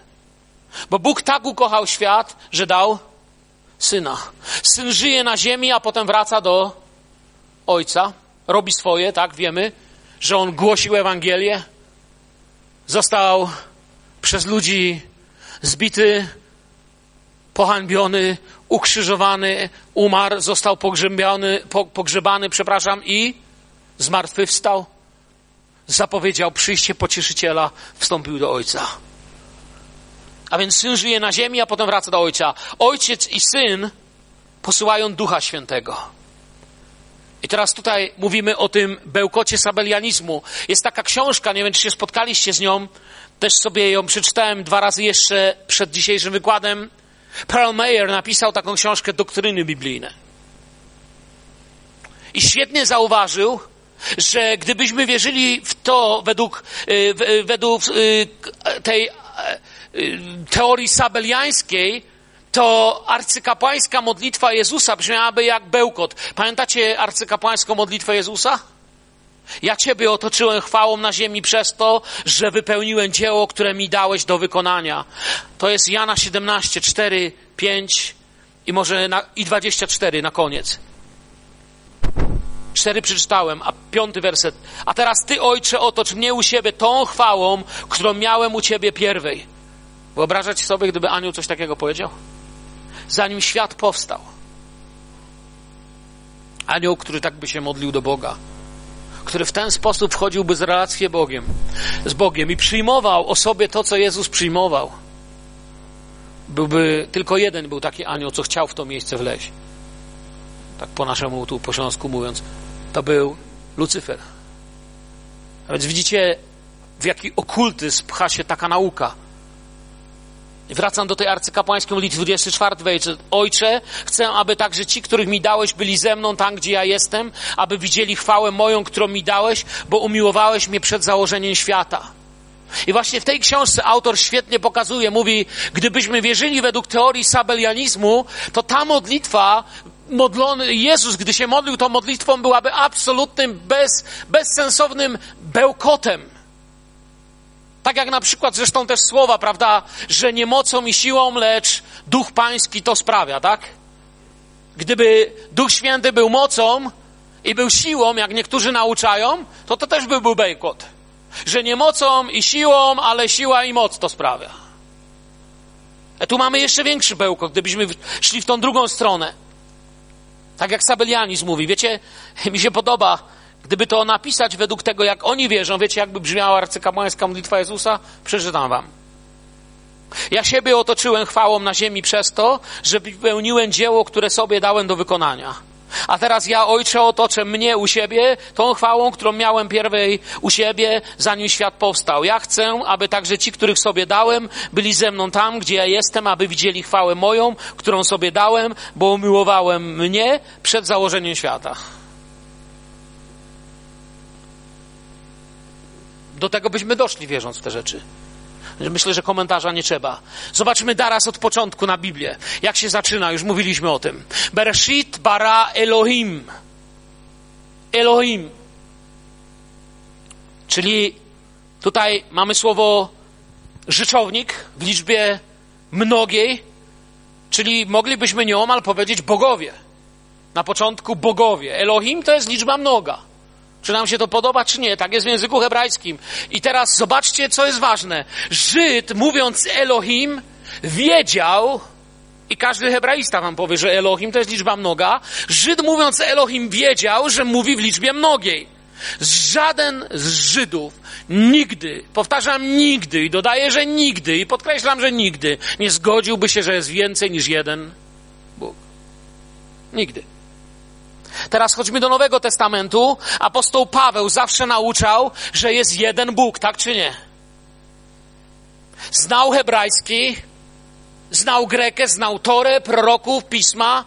Bo Bóg tak ukochał świat, że dał syna. Syn żyje na ziemi, a potem wraca do ojca. Robi swoje, tak, wiemy, że on głosił Ewangelię. Został przez ludzi zbity, pohańbiony, ukrzyżowany, umarł, został pogrzebany, pogrzebany, przepraszam, i zmartwychwstał zapowiedział przyjście pocieszyciela, wstąpił do ojca. A więc syn żyje na ziemi, a potem wraca do ojca. Ojciec i syn posyłają ducha świętego. I teraz tutaj mówimy o tym bełkocie sabelianizmu. Jest taka książka, nie wiem, czy się spotkaliście z nią. Też sobie ją przeczytałem dwa razy jeszcze przed dzisiejszym wykładem. Pearl Mayer napisał taką książkę Doktryny Biblijne. I świetnie zauważył, że gdybyśmy wierzyli w to według, y, y, według y, tej teorii sabeliańskiej, to arcykapłańska modlitwa Jezusa brzmiałaby jak bełkot. Pamiętacie arcykapłańską modlitwę Jezusa? Ja Ciebie otoczyłem chwałą na ziemi przez to, że wypełniłem dzieło, które mi dałeś do wykonania. To jest Jana 17, 4, 5 i może na, i 24 na koniec. Cztery przeczytałem, a piąty werset. A teraz Ty, Ojcze, otocz mnie u siebie tą chwałą, którą miałem u Ciebie pierwej. Wyobrażacie sobie, gdyby anioł coś takiego powiedział? Zanim świat powstał. Anioł, który tak by się modlił do Boga. Który w ten sposób wchodziłby z relację Bogiem, z Bogiem i przyjmował o sobie to, co Jezus przyjmował. Byłby, tylko jeden był taki anioł, co chciał w to miejsce wleźć tak po naszemu tu po śląsku mówiąc, to był Lucyfer. A więc widzicie, w jaki okultyzm pcha się taka nauka. I wracam do tej arcykapłańskiej modlitwy 24 wejdzie. Ojcze, chcę, aby także ci, których mi dałeś, byli ze mną tam, gdzie ja jestem, aby widzieli chwałę moją, którą mi dałeś, bo umiłowałeś mnie przed założeniem świata. I właśnie w tej książce autor świetnie pokazuje, mówi, gdybyśmy wierzyli według teorii sabelianizmu, to ta modlitwa, modlony, Jezus, gdy się modlił, tą modlitwą byłaby absolutnym, bez, bezsensownym bełkotem. Tak jak na przykład zresztą też słowa, prawda, że nie mocą i siłą, lecz Duch Pański to sprawia, tak? Gdyby Duch Święty był mocą i był siłą, jak niektórzy nauczają, to to też by był bełkot. Że nie mocą i siłą, ale siła i moc to sprawia. A e, tu mamy jeszcze większy bełkot, gdybyśmy szli w tą drugą stronę. Tak jak Sabelianizm mówi. Wiecie, mi się podoba, gdyby to napisać według tego, jak oni wierzą, wiecie, jakby brzmiała arcykapłańska modlitwa Jezusa? Przeczytam wam. Ja siebie otoczyłem chwałą na ziemi przez to, że wypełniłem dzieło, które sobie dałem do wykonania. A teraz ja, Ojcze, otoczę mnie u siebie tą chwałą, którą miałem pierwej u siebie, zanim świat powstał. Ja chcę, aby także ci, których sobie dałem, byli ze mną tam, gdzie ja jestem, aby widzieli chwałę moją, którą sobie dałem, bo umiłowałem mnie przed założeniem świata. Do tego byśmy doszli, wierząc w te rzeczy. Myślę, że komentarza nie trzeba. Zobaczmy teraz od początku na Biblię. Jak się zaczyna, już mówiliśmy o tym. Bereshit bara Elohim. Elohim. Czyli tutaj mamy słowo rzeczownik w liczbie mnogiej, czyli moglibyśmy nieomal powiedzieć bogowie. Na początku bogowie. Elohim to jest liczba mnoga. Czy nam się to podoba, czy nie? Tak jest w języku hebrajskim. I teraz zobaczcie, co jest ważne. Żyd, mówiąc Elohim, wiedział, i każdy hebraista wam powie, że Elohim to jest liczba mnoga. Żyd, mówiąc Elohim, wiedział, że mówi w liczbie mnogiej. Żaden z Żydów nigdy, powtarzam nigdy i dodaję, że nigdy i podkreślam, że nigdy nie zgodziłby się, że jest więcej niż jeden Bóg. Nigdy. Teraz chodźmy do Nowego Testamentu. Apostoł Paweł zawsze nauczał, że jest jeden Bóg, tak czy nie? Znał hebrajski, znał grekę, znał Torę, proroków, pisma.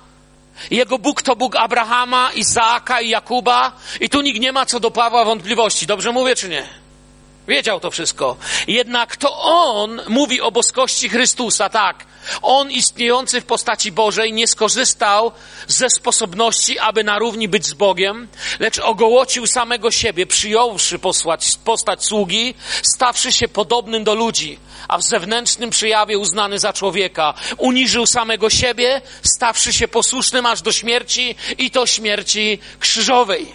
Jego Bóg to Bóg Abrahama, Izaaka i Jakuba. I tu nikt nie ma co do Pawła wątpliwości. Dobrze mówię czy nie? Wiedział to wszystko. Jednak to on mówi o boskości Chrystusa, tak. On istniejący w postaci Bożej nie skorzystał ze sposobności, aby na równi być z Bogiem, lecz ogołocił samego siebie, przyjąwszy posłać, postać sługi, stawszy się podobnym do ludzi, a w zewnętrznym przyjawie uznany za człowieka. Uniżył samego siebie, stawszy się posłusznym aż do śmierci i to śmierci krzyżowej.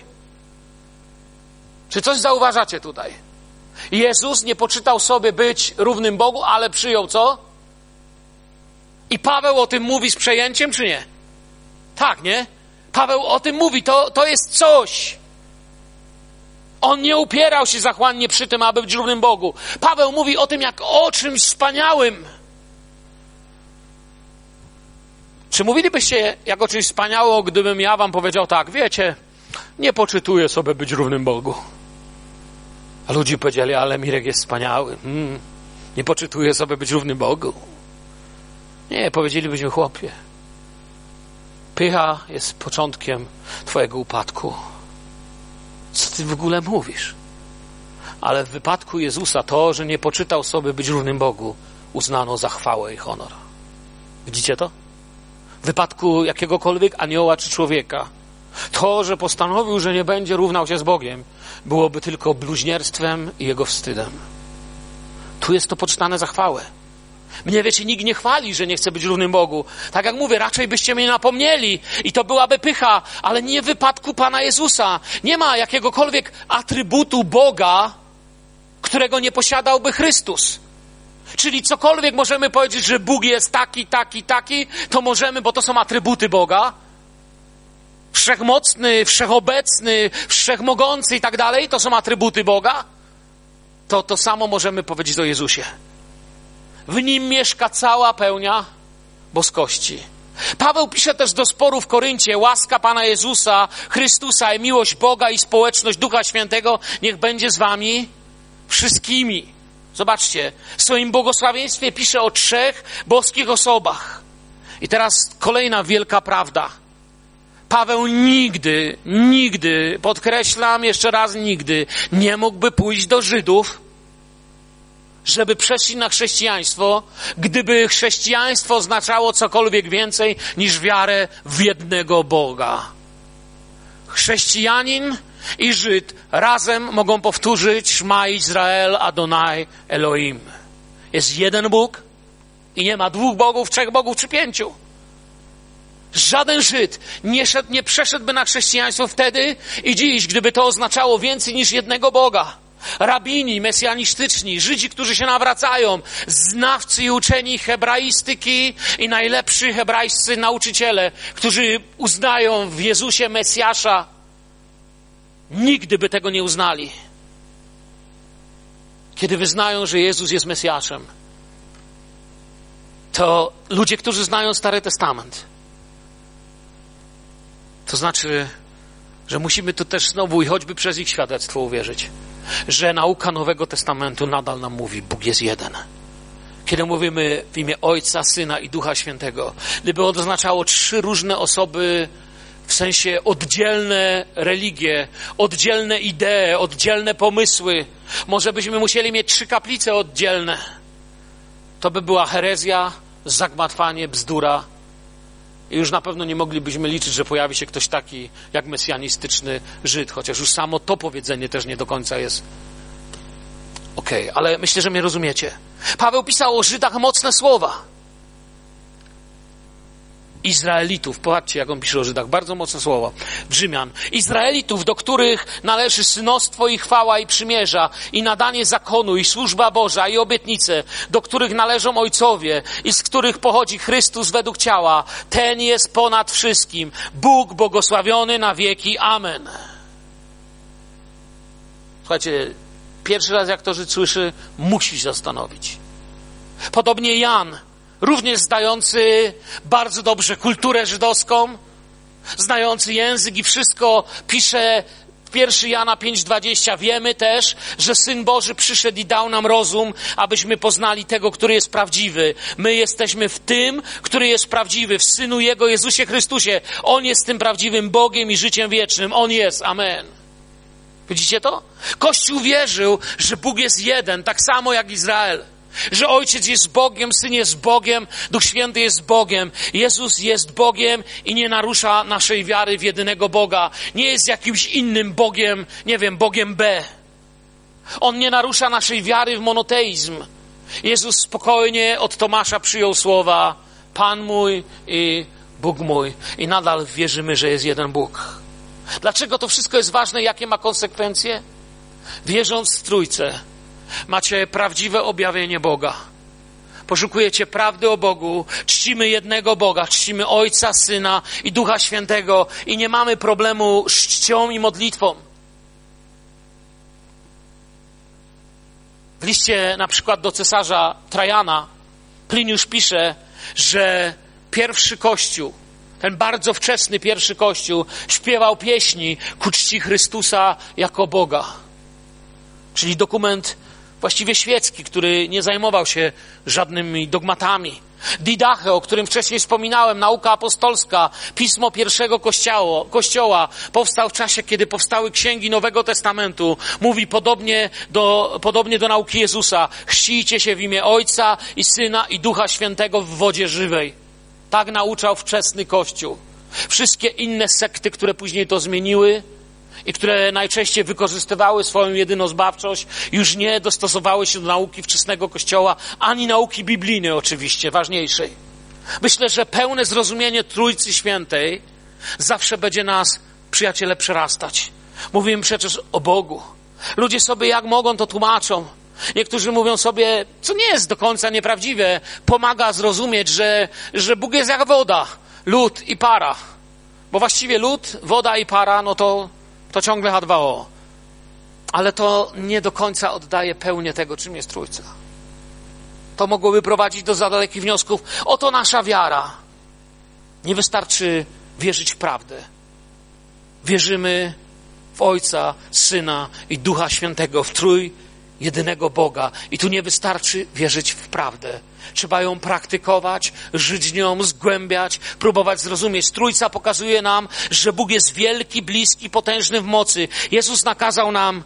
Czy coś zauważacie tutaj? Jezus nie poczytał sobie być równym Bogu, ale przyjął co? I Paweł o tym mówi z przejęciem, czy nie? Tak, nie? Paweł o tym mówi, to, to jest coś. On nie upierał się zachłannie przy tym, aby być równym Bogu. Paweł mówi o tym jak o czymś wspaniałym. Czy mówilibyście jak o czymś wspaniałym, gdybym ja wam powiedział tak, wiecie, nie poczytuję sobie być równym Bogu. A ludzie powiedzieli, ale Mirek jest wspaniały. Hmm, nie poczytuje sobie być równym Bogu. Nie, powiedzielibyśmy chłopie. Pycha jest początkiem Twojego upadku. Co Ty w ogóle mówisz? Ale w wypadku Jezusa to, że nie poczytał sobie być równym Bogu, uznano za chwałę i honor. Widzicie to? W wypadku jakiegokolwiek anioła czy człowieka, to, że postanowił, że nie będzie równał się z Bogiem, byłoby tylko bluźnierstwem i jego wstydem. Tu jest to poczytane za chwałę. Mnie, wiecie, nikt nie chwali, że nie chce być równym Bogu. Tak jak mówię, raczej byście mnie napomnieli i to byłaby pycha, ale nie w wypadku Pana Jezusa. Nie ma jakiegokolwiek atrybutu Boga, którego nie posiadałby Chrystus. Czyli cokolwiek możemy powiedzieć, że Bóg jest taki, taki, taki, to możemy, bo to są atrybuty Boga, wszechmocny, wszechobecny, wszechmogący i tak dalej, to są atrybuty Boga, to to samo możemy powiedzieć o Jezusie. W nim mieszka cała pełnia boskości. Paweł pisze też do sporu w Koryncie, łaska Pana Jezusa, Chrystusa i miłość Boga i społeczność Ducha Świętego niech będzie z wami wszystkimi. Zobaczcie, w swoim błogosławieństwie pisze o trzech boskich osobach. I teraz kolejna wielka prawda. Paweł nigdy, nigdy, podkreślam jeszcze raz nigdy, nie mógłby pójść do Żydów żeby przeszli na chrześcijaństwo, gdyby chrześcijaństwo oznaczało cokolwiek więcej niż wiarę w jednego Boga. Chrześcijanin i Żyd razem mogą powtórzyć Szma Izrael Adonai Elohim. Jest jeden Bóg i nie ma dwóch bogów, trzech bogów czy pięciu. Żaden Żyd nie, szedł, nie przeszedłby na chrześcijaństwo wtedy i dziś, gdyby to oznaczało więcej niż jednego Boga. Rabini mesjanistyczni, Żydzi, którzy się nawracają, znawcy i uczeni hebraistyki i najlepsi hebrajscy nauczyciele, którzy uznają w Jezusie Mesjasza, nigdy by tego nie uznali. Kiedy wyznają, że Jezus jest Mesjaszem, to ludzie, którzy znają Stary Testament, to znaczy, że musimy tu też znowu i choćby przez ich świadectwo uwierzyć, że nauka Nowego Testamentu nadal nam mówi, Bóg jest jeden. Kiedy mówimy w imię Ojca, Syna i Ducha Świętego, gdyby oznaczało trzy różne osoby, w sensie oddzielne religie, oddzielne idee, oddzielne pomysły, może byśmy musieli mieć trzy kaplice oddzielne. To by była herezja, zagmatwanie, bzdura, i już na pewno nie moglibyśmy liczyć, że pojawi się ktoś taki jak mesjanistyczny Żyd, chociaż już samo to powiedzenie też nie do końca jest okej, okay, ale myślę, że mnie rozumiecie. Paweł pisał o Żydach mocne słowa. Izraelitów. Popatrzcie, jak on pisze o Żydach. Bardzo mocne słowo. Rzymian. Izraelitów, do których należy synostwo i chwała i przymierza, i nadanie zakonu, i służba Boża, i obietnice, do których należą ojcowie, i z których pochodzi Chrystus według ciała. Ten jest ponad wszystkim. Bóg błogosławiony na wieki. Amen. Słuchajcie, pierwszy raz jak to Żyd słyszy, musi się zastanowić. Podobnie Jan również znający bardzo dobrze kulturę żydowską, znający język i wszystko, pisze w 1 Jana 5:20 wiemy też, że Syn Boży przyszedł i dał nam rozum, abyśmy poznali tego, który jest prawdziwy. My jesteśmy w tym, który jest prawdziwy, w Synu Jego Jezusie Chrystusie. On jest tym prawdziwym Bogiem i życiem wiecznym. On jest. Amen. Widzicie to? Kościół wierzył, że Bóg jest jeden, tak samo jak Izrael. Że Ojciec jest Bogiem, Syn jest Bogiem, Duch Święty jest Bogiem, Jezus jest Bogiem i nie narusza naszej wiary w jedynego Boga. Nie jest jakimś innym Bogiem, nie wiem, Bogiem B. On nie narusza naszej wiary w monoteizm. Jezus spokojnie od Tomasza przyjął słowa Pan mój i Bóg mój. I nadal wierzymy, że jest jeden Bóg. Dlaczego to wszystko jest ważne? Jakie ma konsekwencje? Wierząc w Trójcę, macie prawdziwe objawienie Boga. Poszukujecie prawdy o Bogu, czcimy jednego Boga, czcimy Ojca, Syna i Ducha Świętego i nie mamy problemu z czcią i modlitwą. W liście na przykład do cesarza Trajana Pliniusz pisze, że pierwszy kościół, ten bardzo wczesny pierwszy kościół, śpiewał pieśni ku czci Chrystusa jako Boga. Czyli dokument właściwie świecki, który nie zajmował się żadnymi dogmatami. Didache, o którym wcześniej wspominałem, nauka apostolska, pismo pierwszego kościoła, kościoła, powstał w czasie, kiedy powstały księgi Nowego Testamentu. Mówi podobnie do, podobnie do nauki Jezusa. Chrzcijcie się w imię Ojca i Syna i Ducha Świętego w wodzie żywej. Tak nauczał wczesny Kościół. Wszystkie inne sekty, które później to zmieniły, i które najczęściej wykorzystywały swoją jedynozbawczość, już nie dostosowały się do nauki wczesnego Kościoła, ani nauki biblijnej oczywiście, ważniejszej. Myślę, że pełne zrozumienie Trójcy Świętej zawsze będzie nas, przyjaciele, przerastać. Mówimy przecież o Bogu. Ludzie sobie jak mogą to tłumaczą. Niektórzy mówią sobie, co nie jest do końca nieprawdziwe, pomaga zrozumieć, że, że Bóg jest jak woda, lód i para. Bo właściwie lód, woda i para, no to to ciągle H2O. Ale to nie do końca oddaje pełnię tego, czym jest Trójca. To mogłoby prowadzić do za dalekich wniosków. Oto nasza wiara. Nie wystarczy wierzyć w prawdę. Wierzymy w Ojca, Syna i Ducha Świętego, w Trój jedynego Boga. I tu nie wystarczy wierzyć w prawdę. Trzeba ją praktykować, żyć nią, zgłębiać, próbować zrozumieć. Trójca pokazuje nam, że Bóg jest wielki, bliski, potężny w mocy. Jezus nakazał nam: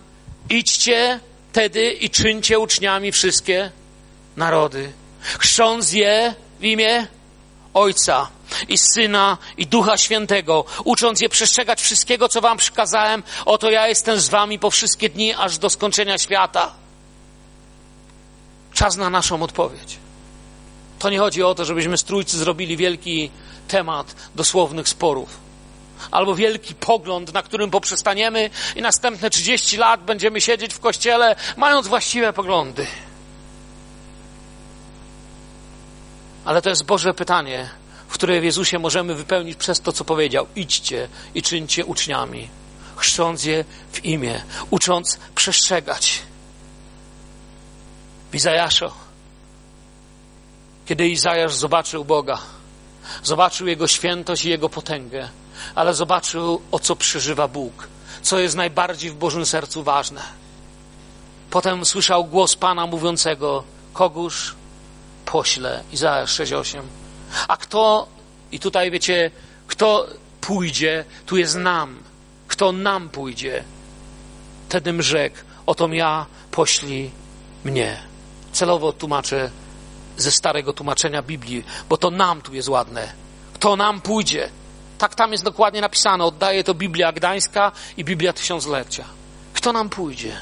idźcie, tedy i czyńcie uczniami wszystkie narody, chrząc je w imię Ojca i Syna i Ducha Świętego, ucząc je przestrzegać wszystkiego, co wam przykazałem. Oto ja jestem z wami po wszystkie dni, aż do skończenia świata. Czas na naszą odpowiedź. To nie chodzi o to, żebyśmy z trójcy zrobili wielki temat dosłownych sporów. Albo wielki pogląd, na którym poprzestaniemy i następne 30 lat będziemy siedzieć w kościele, mając właściwe poglądy. Ale to jest Boże pytanie, w które w Jezusie możemy wypełnić przez to, co powiedział. Idźcie i czyńcie uczniami, chrzcząc je w imię, ucząc przestrzegać. W Izajaszu, kiedy Izajasz zobaczył Boga, zobaczył Jego świętość i Jego potęgę, ale zobaczył, o co przeżywa Bóg, co jest najbardziej w Bożym sercu ważne. Potem słyszał głos Pana mówiącego, kogóż pośle. Izajasz 6,8. A kto, i tutaj wiecie, kto pójdzie, tu jest nam. Kto nam pójdzie, wtedym rzekł, oto ja, poślij mnie. Celowo tłumaczę ze starego tłumaczenia Biblii, bo to nam tu jest ładne. Kto nam pójdzie. Tak tam jest dokładnie napisane. Oddaje to Biblia Gdańska i Biblia Tysiąclecia. Kto nam pójdzie?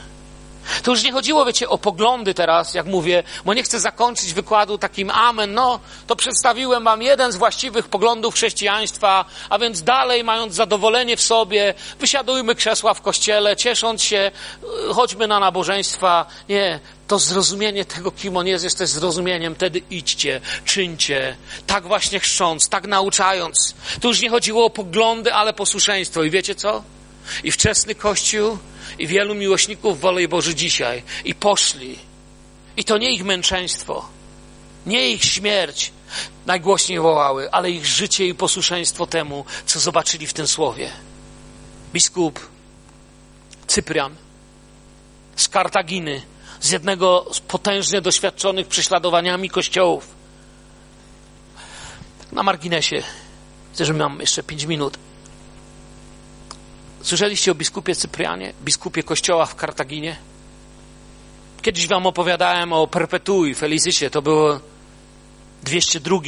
To już nie chodziło, wiecie, o poglądy teraz, jak mówię, bo nie chcę zakończyć wykładu takim amen. No, to przedstawiłem wam jeden z właściwych poglądów chrześcijaństwa, a więc dalej, mając zadowolenie w sobie, wysiadujmy krzesła w kościele, ciesząc się, y, chodźmy na nabożeństwa. Nie, to zrozumienie tego, kim on jest, jest też zrozumieniem. Wtedy idźcie, czyńcie, tak właśnie chrząc, tak nauczając. Tu już nie chodziło o poglądy, ale posłuszeństwo. I wiecie co? I wczesny Kościół i wielu miłośników wolej Boży dzisiaj i poszli. I to nie ich męczeństwo, nie ich śmierć najgłośniej wołały, ale ich życie i posłuszeństwo temu, co zobaczyli w tym słowie. Biskup Cyprian z Kartaginy, z jednego z potężnie doświadczonych prześladowaniami kościołów. Na marginesie, chcę, że mam jeszcze pięć minut. Słyszeliście o biskupie Cyprianie, biskupie kościoła w Kartaginie? Kiedyś wam opowiadałem o Perpetui, Felicycie, to było 202,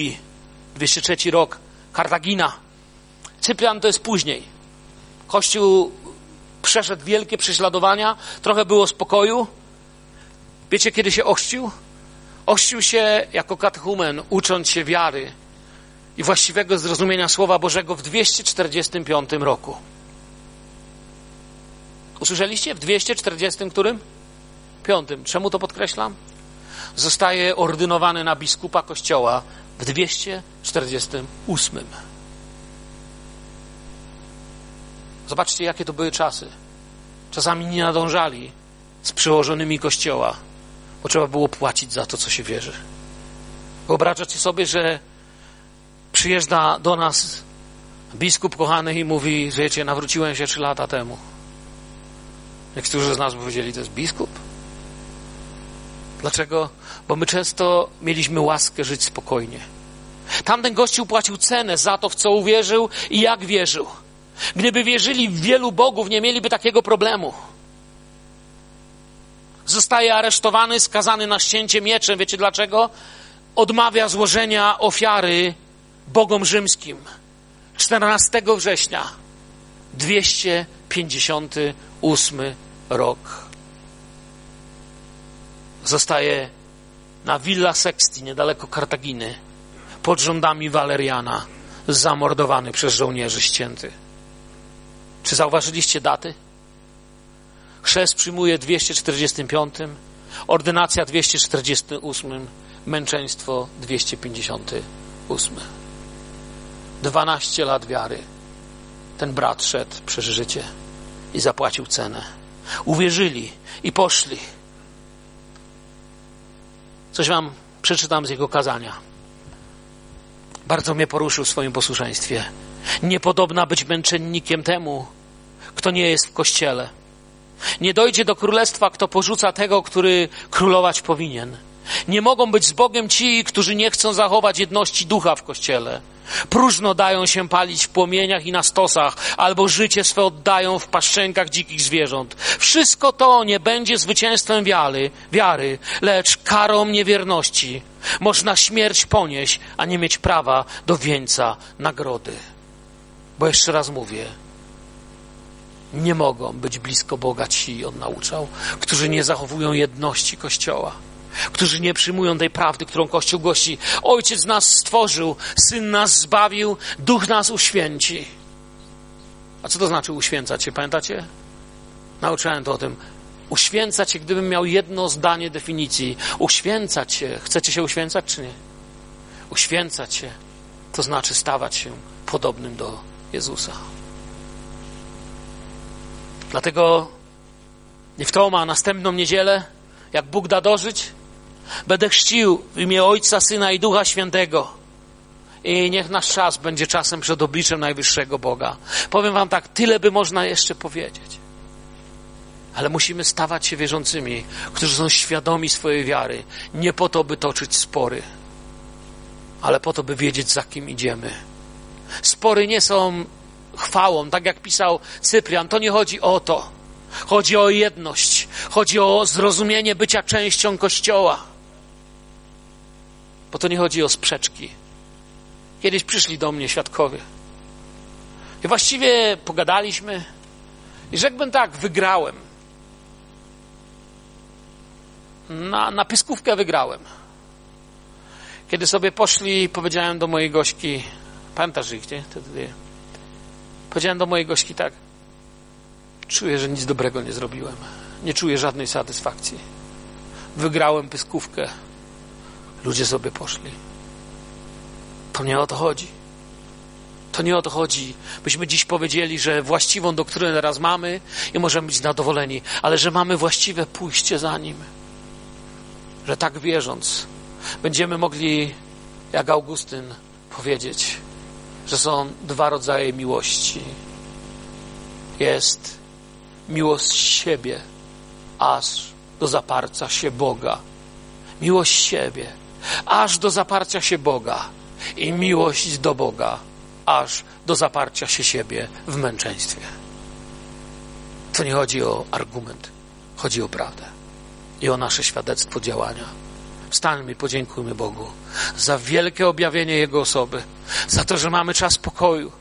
203 rok, Kartagina. Cyprian to jest później. Kościół przeszedł wielkie prześladowania, trochę było spokoju. Wiecie, kiedy się ościł? Ościł się jako katechumen, ucząc się wiary i właściwego zrozumienia Słowa Bożego w 245 roku. Usłyszeliście? W 240 którym? Piątym. Czemu to podkreślam? Zostaje ordynowany na biskupa kościoła w 248. Zobaczcie, jakie to były czasy. Czasami nie nadążali z przyłożonymi kościoła, bo trzeba było płacić za to, co się wierzy. Wyobrażacie sobie, że przyjeżdża do nas biskup kochany i mówi, wiecie, nawróciłem się trzy lata temu. Niektórzy z nas powiedzieli, to jest biskup. Dlaczego? Bo my często mieliśmy łaskę żyć spokojnie. Tamten gościu płacił cenę za to, w co uwierzył i jak wierzył. Gdyby wierzyli w wielu bogów, nie mieliby takiego problemu. Zostaje aresztowany, skazany na ścięcie mieczem. Wiecie dlaczego? Odmawia złożenia ofiary bogom rzymskim. 14 września 258 rok. Zostaje na Villa Sexti, niedaleko Kartaginy, pod rządami Waleriana, zamordowany przez żołnierzy ścięty. Czy zauważyliście daty? Chrzest przyjmuje 245, ordynacja 248, męczeństwo 258. 12 lat wiary. Ten brat szedł przez życie i zapłacił cenę. Uwierzyli i poszli. Coś wam przeczytam z jego kazania. Bardzo mnie poruszył w swoim posłuszeństwie. Niepodobna być męczennikiem temu, kto nie jest w kościele. Nie dojdzie do królestwa, kto porzuca tego, który królować powinien. Nie mogą być z Bogiem ci, którzy nie chcą zachować jedności ducha w kościele. Próżno dają się palić w płomieniach i na stosach, albo życie swe oddają w paszczenkach dzikich zwierząt. Wszystko to nie będzie zwycięstwem wiary, wiary, lecz karą niewierności. Można śmierć ponieść, a nie mieć prawa do wieńca nagrody. Bo jeszcze raz mówię, nie mogą być blisko Boga ci, on nauczał, którzy nie zachowują jedności Kościoła którzy nie przyjmują tej prawdy, którą Kościół głosi. Ojciec nas stworzył, Syn nas zbawił, Duch nas uświęci. A co to znaczy uświęcać się, pamiętacie? Nauczałem to o tym. Uświęcać się, gdybym miał jedno zdanie definicji. Uświęcać się. Chcecie się uświęcać, czy nie? Uświęcać się to znaczy stawać się podobnym do Jezusa. Dlatego nie w to ma następną niedzielę, jak Bóg da dożyć, Będę chrzcił w imię Ojca, Syna i Ducha Świętego. I niech nasz czas będzie czasem przed obliczem Najwyższego Boga. Powiem Wam tak, tyle by można jeszcze powiedzieć. Ale musimy stawać się wierzącymi, którzy są świadomi swojej wiary. Nie po to, by toczyć spory, ale po to, by wiedzieć, za kim idziemy. Spory nie są chwałą, tak jak pisał Cyprian. To nie chodzi o to. Chodzi o jedność. Chodzi o zrozumienie bycia częścią Kościoła. Bo to nie chodzi o sprzeczki. Kiedyś przyszli do mnie świadkowie. I właściwie pogadaliśmy. I rzekłbym tak, wygrałem. Na, na pyskówkę wygrałem. Kiedy sobie poszli, powiedziałem do mojej gośki, pamiętasz ich, nie? Wtedy, powiedziałem do mojej gośki tak, czuję, że nic dobrego nie zrobiłem. Nie czuję żadnej satysfakcji. Wygrałem pyskówkę. Ludzie sobie poszli. To nie o to chodzi. To nie o to chodzi, byśmy dziś powiedzieli, że właściwą doktrynę teraz mamy i możemy być zadowoleni, ale że mamy właściwe pójście za nim. Że tak wierząc, będziemy mogli, jak Augustyn, powiedzieć, że są dwa rodzaje miłości. Jest miłość siebie, aż do zaparcia się Boga. Miłość siebie aż do zaparcia się Boga i miłość do Boga, aż do zaparcia się siebie w męczeństwie. To nie chodzi o argument, chodzi o prawdę i o nasze świadectwo działania. Wstańmy podziękujmy Bogu za wielkie objawienie Jego osoby, za to, że mamy czas pokoju,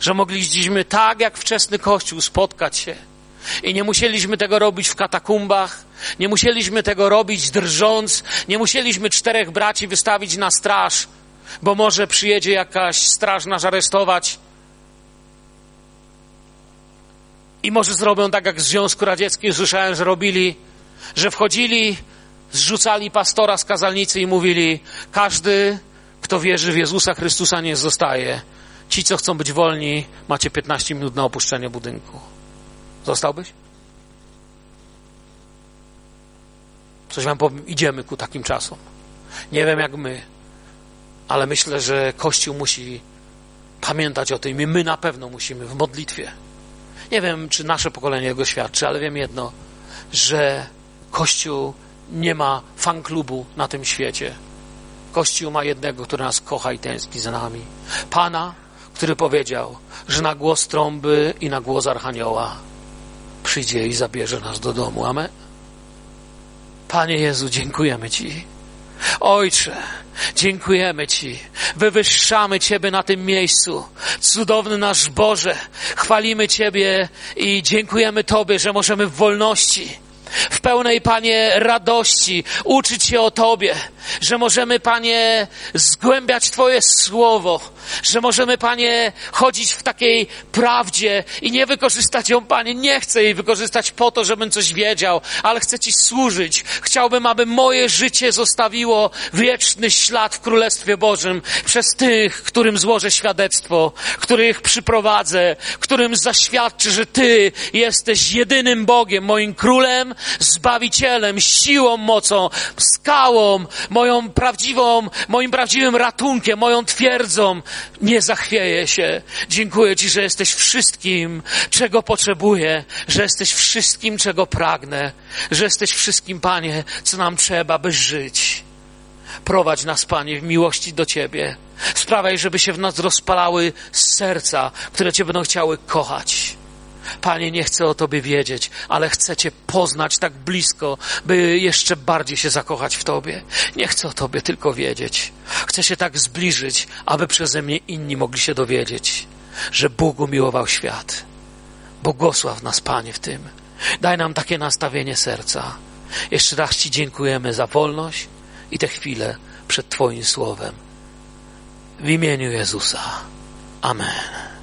że mogliśmy tak jak wczesny Kościół spotkać się i nie musieliśmy tego robić w katakumbach, nie musieliśmy tego robić drżąc, nie musieliśmy czterech braci wystawić na straż, bo może przyjedzie jakaś straż nas aresztować. I może zrobią tak jak w Związku Radzieckim, słyszałem, że robili, że wchodzili, zrzucali pastora z kazalnicy i mówili: Każdy, kto wierzy w Jezusa Chrystusa, nie zostaje. Ci, co chcą być wolni, macie 15 minut na opuszczenie budynku. Zostałbyś? Coś wam powiem, idziemy ku takim czasom. Nie wiem jak my, ale myślę, że Kościół musi pamiętać o tym i my na pewno musimy w modlitwie. Nie wiem, czy nasze pokolenie jego świadczy, ale wiem jedno, że Kościół nie ma fanklubu na tym świecie. Kościół ma jednego, który nas kocha i tęskni za nami. Pana, który powiedział, że na głos trąby i na głos archanioła przyjdzie i zabierze nas do domu. Amen. Panie Jezu, dziękujemy Ci. Ojcze, dziękujemy Ci. Wywyższamy Ciebie na tym miejscu. Cudowny nasz Boże, chwalimy Ciebie i dziękujemy Tobie, że możemy w wolności w pełnej, Panie, radości, uczyć się o Tobie, że możemy, Panie, zgłębiać Twoje słowo, że możemy, Panie, chodzić w takiej prawdzie i nie wykorzystać ją, Panie. Nie chcę jej wykorzystać po to, żebym coś wiedział, ale chcę Ci służyć. Chciałbym, aby moje życie zostawiło wieczny ślad w Królestwie Bożym przez tych, którym złożę świadectwo, których przyprowadzę, którym zaświadczę, że Ty jesteś jedynym Bogiem, moim Królem, Zbawicielem, siłą, mocą, skałą, moją prawdziwą, moim prawdziwym ratunkiem, moją twierdzą. Nie zachwieję się. Dziękuję Ci, że jesteś wszystkim, czego potrzebuję, że jesteś wszystkim, czego pragnę, że jesteś wszystkim, Panie, co nam trzeba, by żyć. Prowadź nas, Panie, w miłości do Ciebie Sprawiaj, żeby się w nas rozpalały serca, które Cię będą chciały kochać. Panie, nie chcę o Tobie wiedzieć, ale chcę Cię poznać tak blisko, by jeszcze bardziej się zakochać w Tobie. Nie chcę o Tobie tylko wiedzieć. Chcę się tak zbliżyć, aby przeze mnie inni mogli się dowiedzieć, że Bóg umiłował świat. Błogosław nas, Panie, w tym. Daj nam takie nastawienie serca. Jeszcze raz Ci dziękujemy za wolność i te chwile przed Twoim słowem. W imieniu Jezusa. Amen.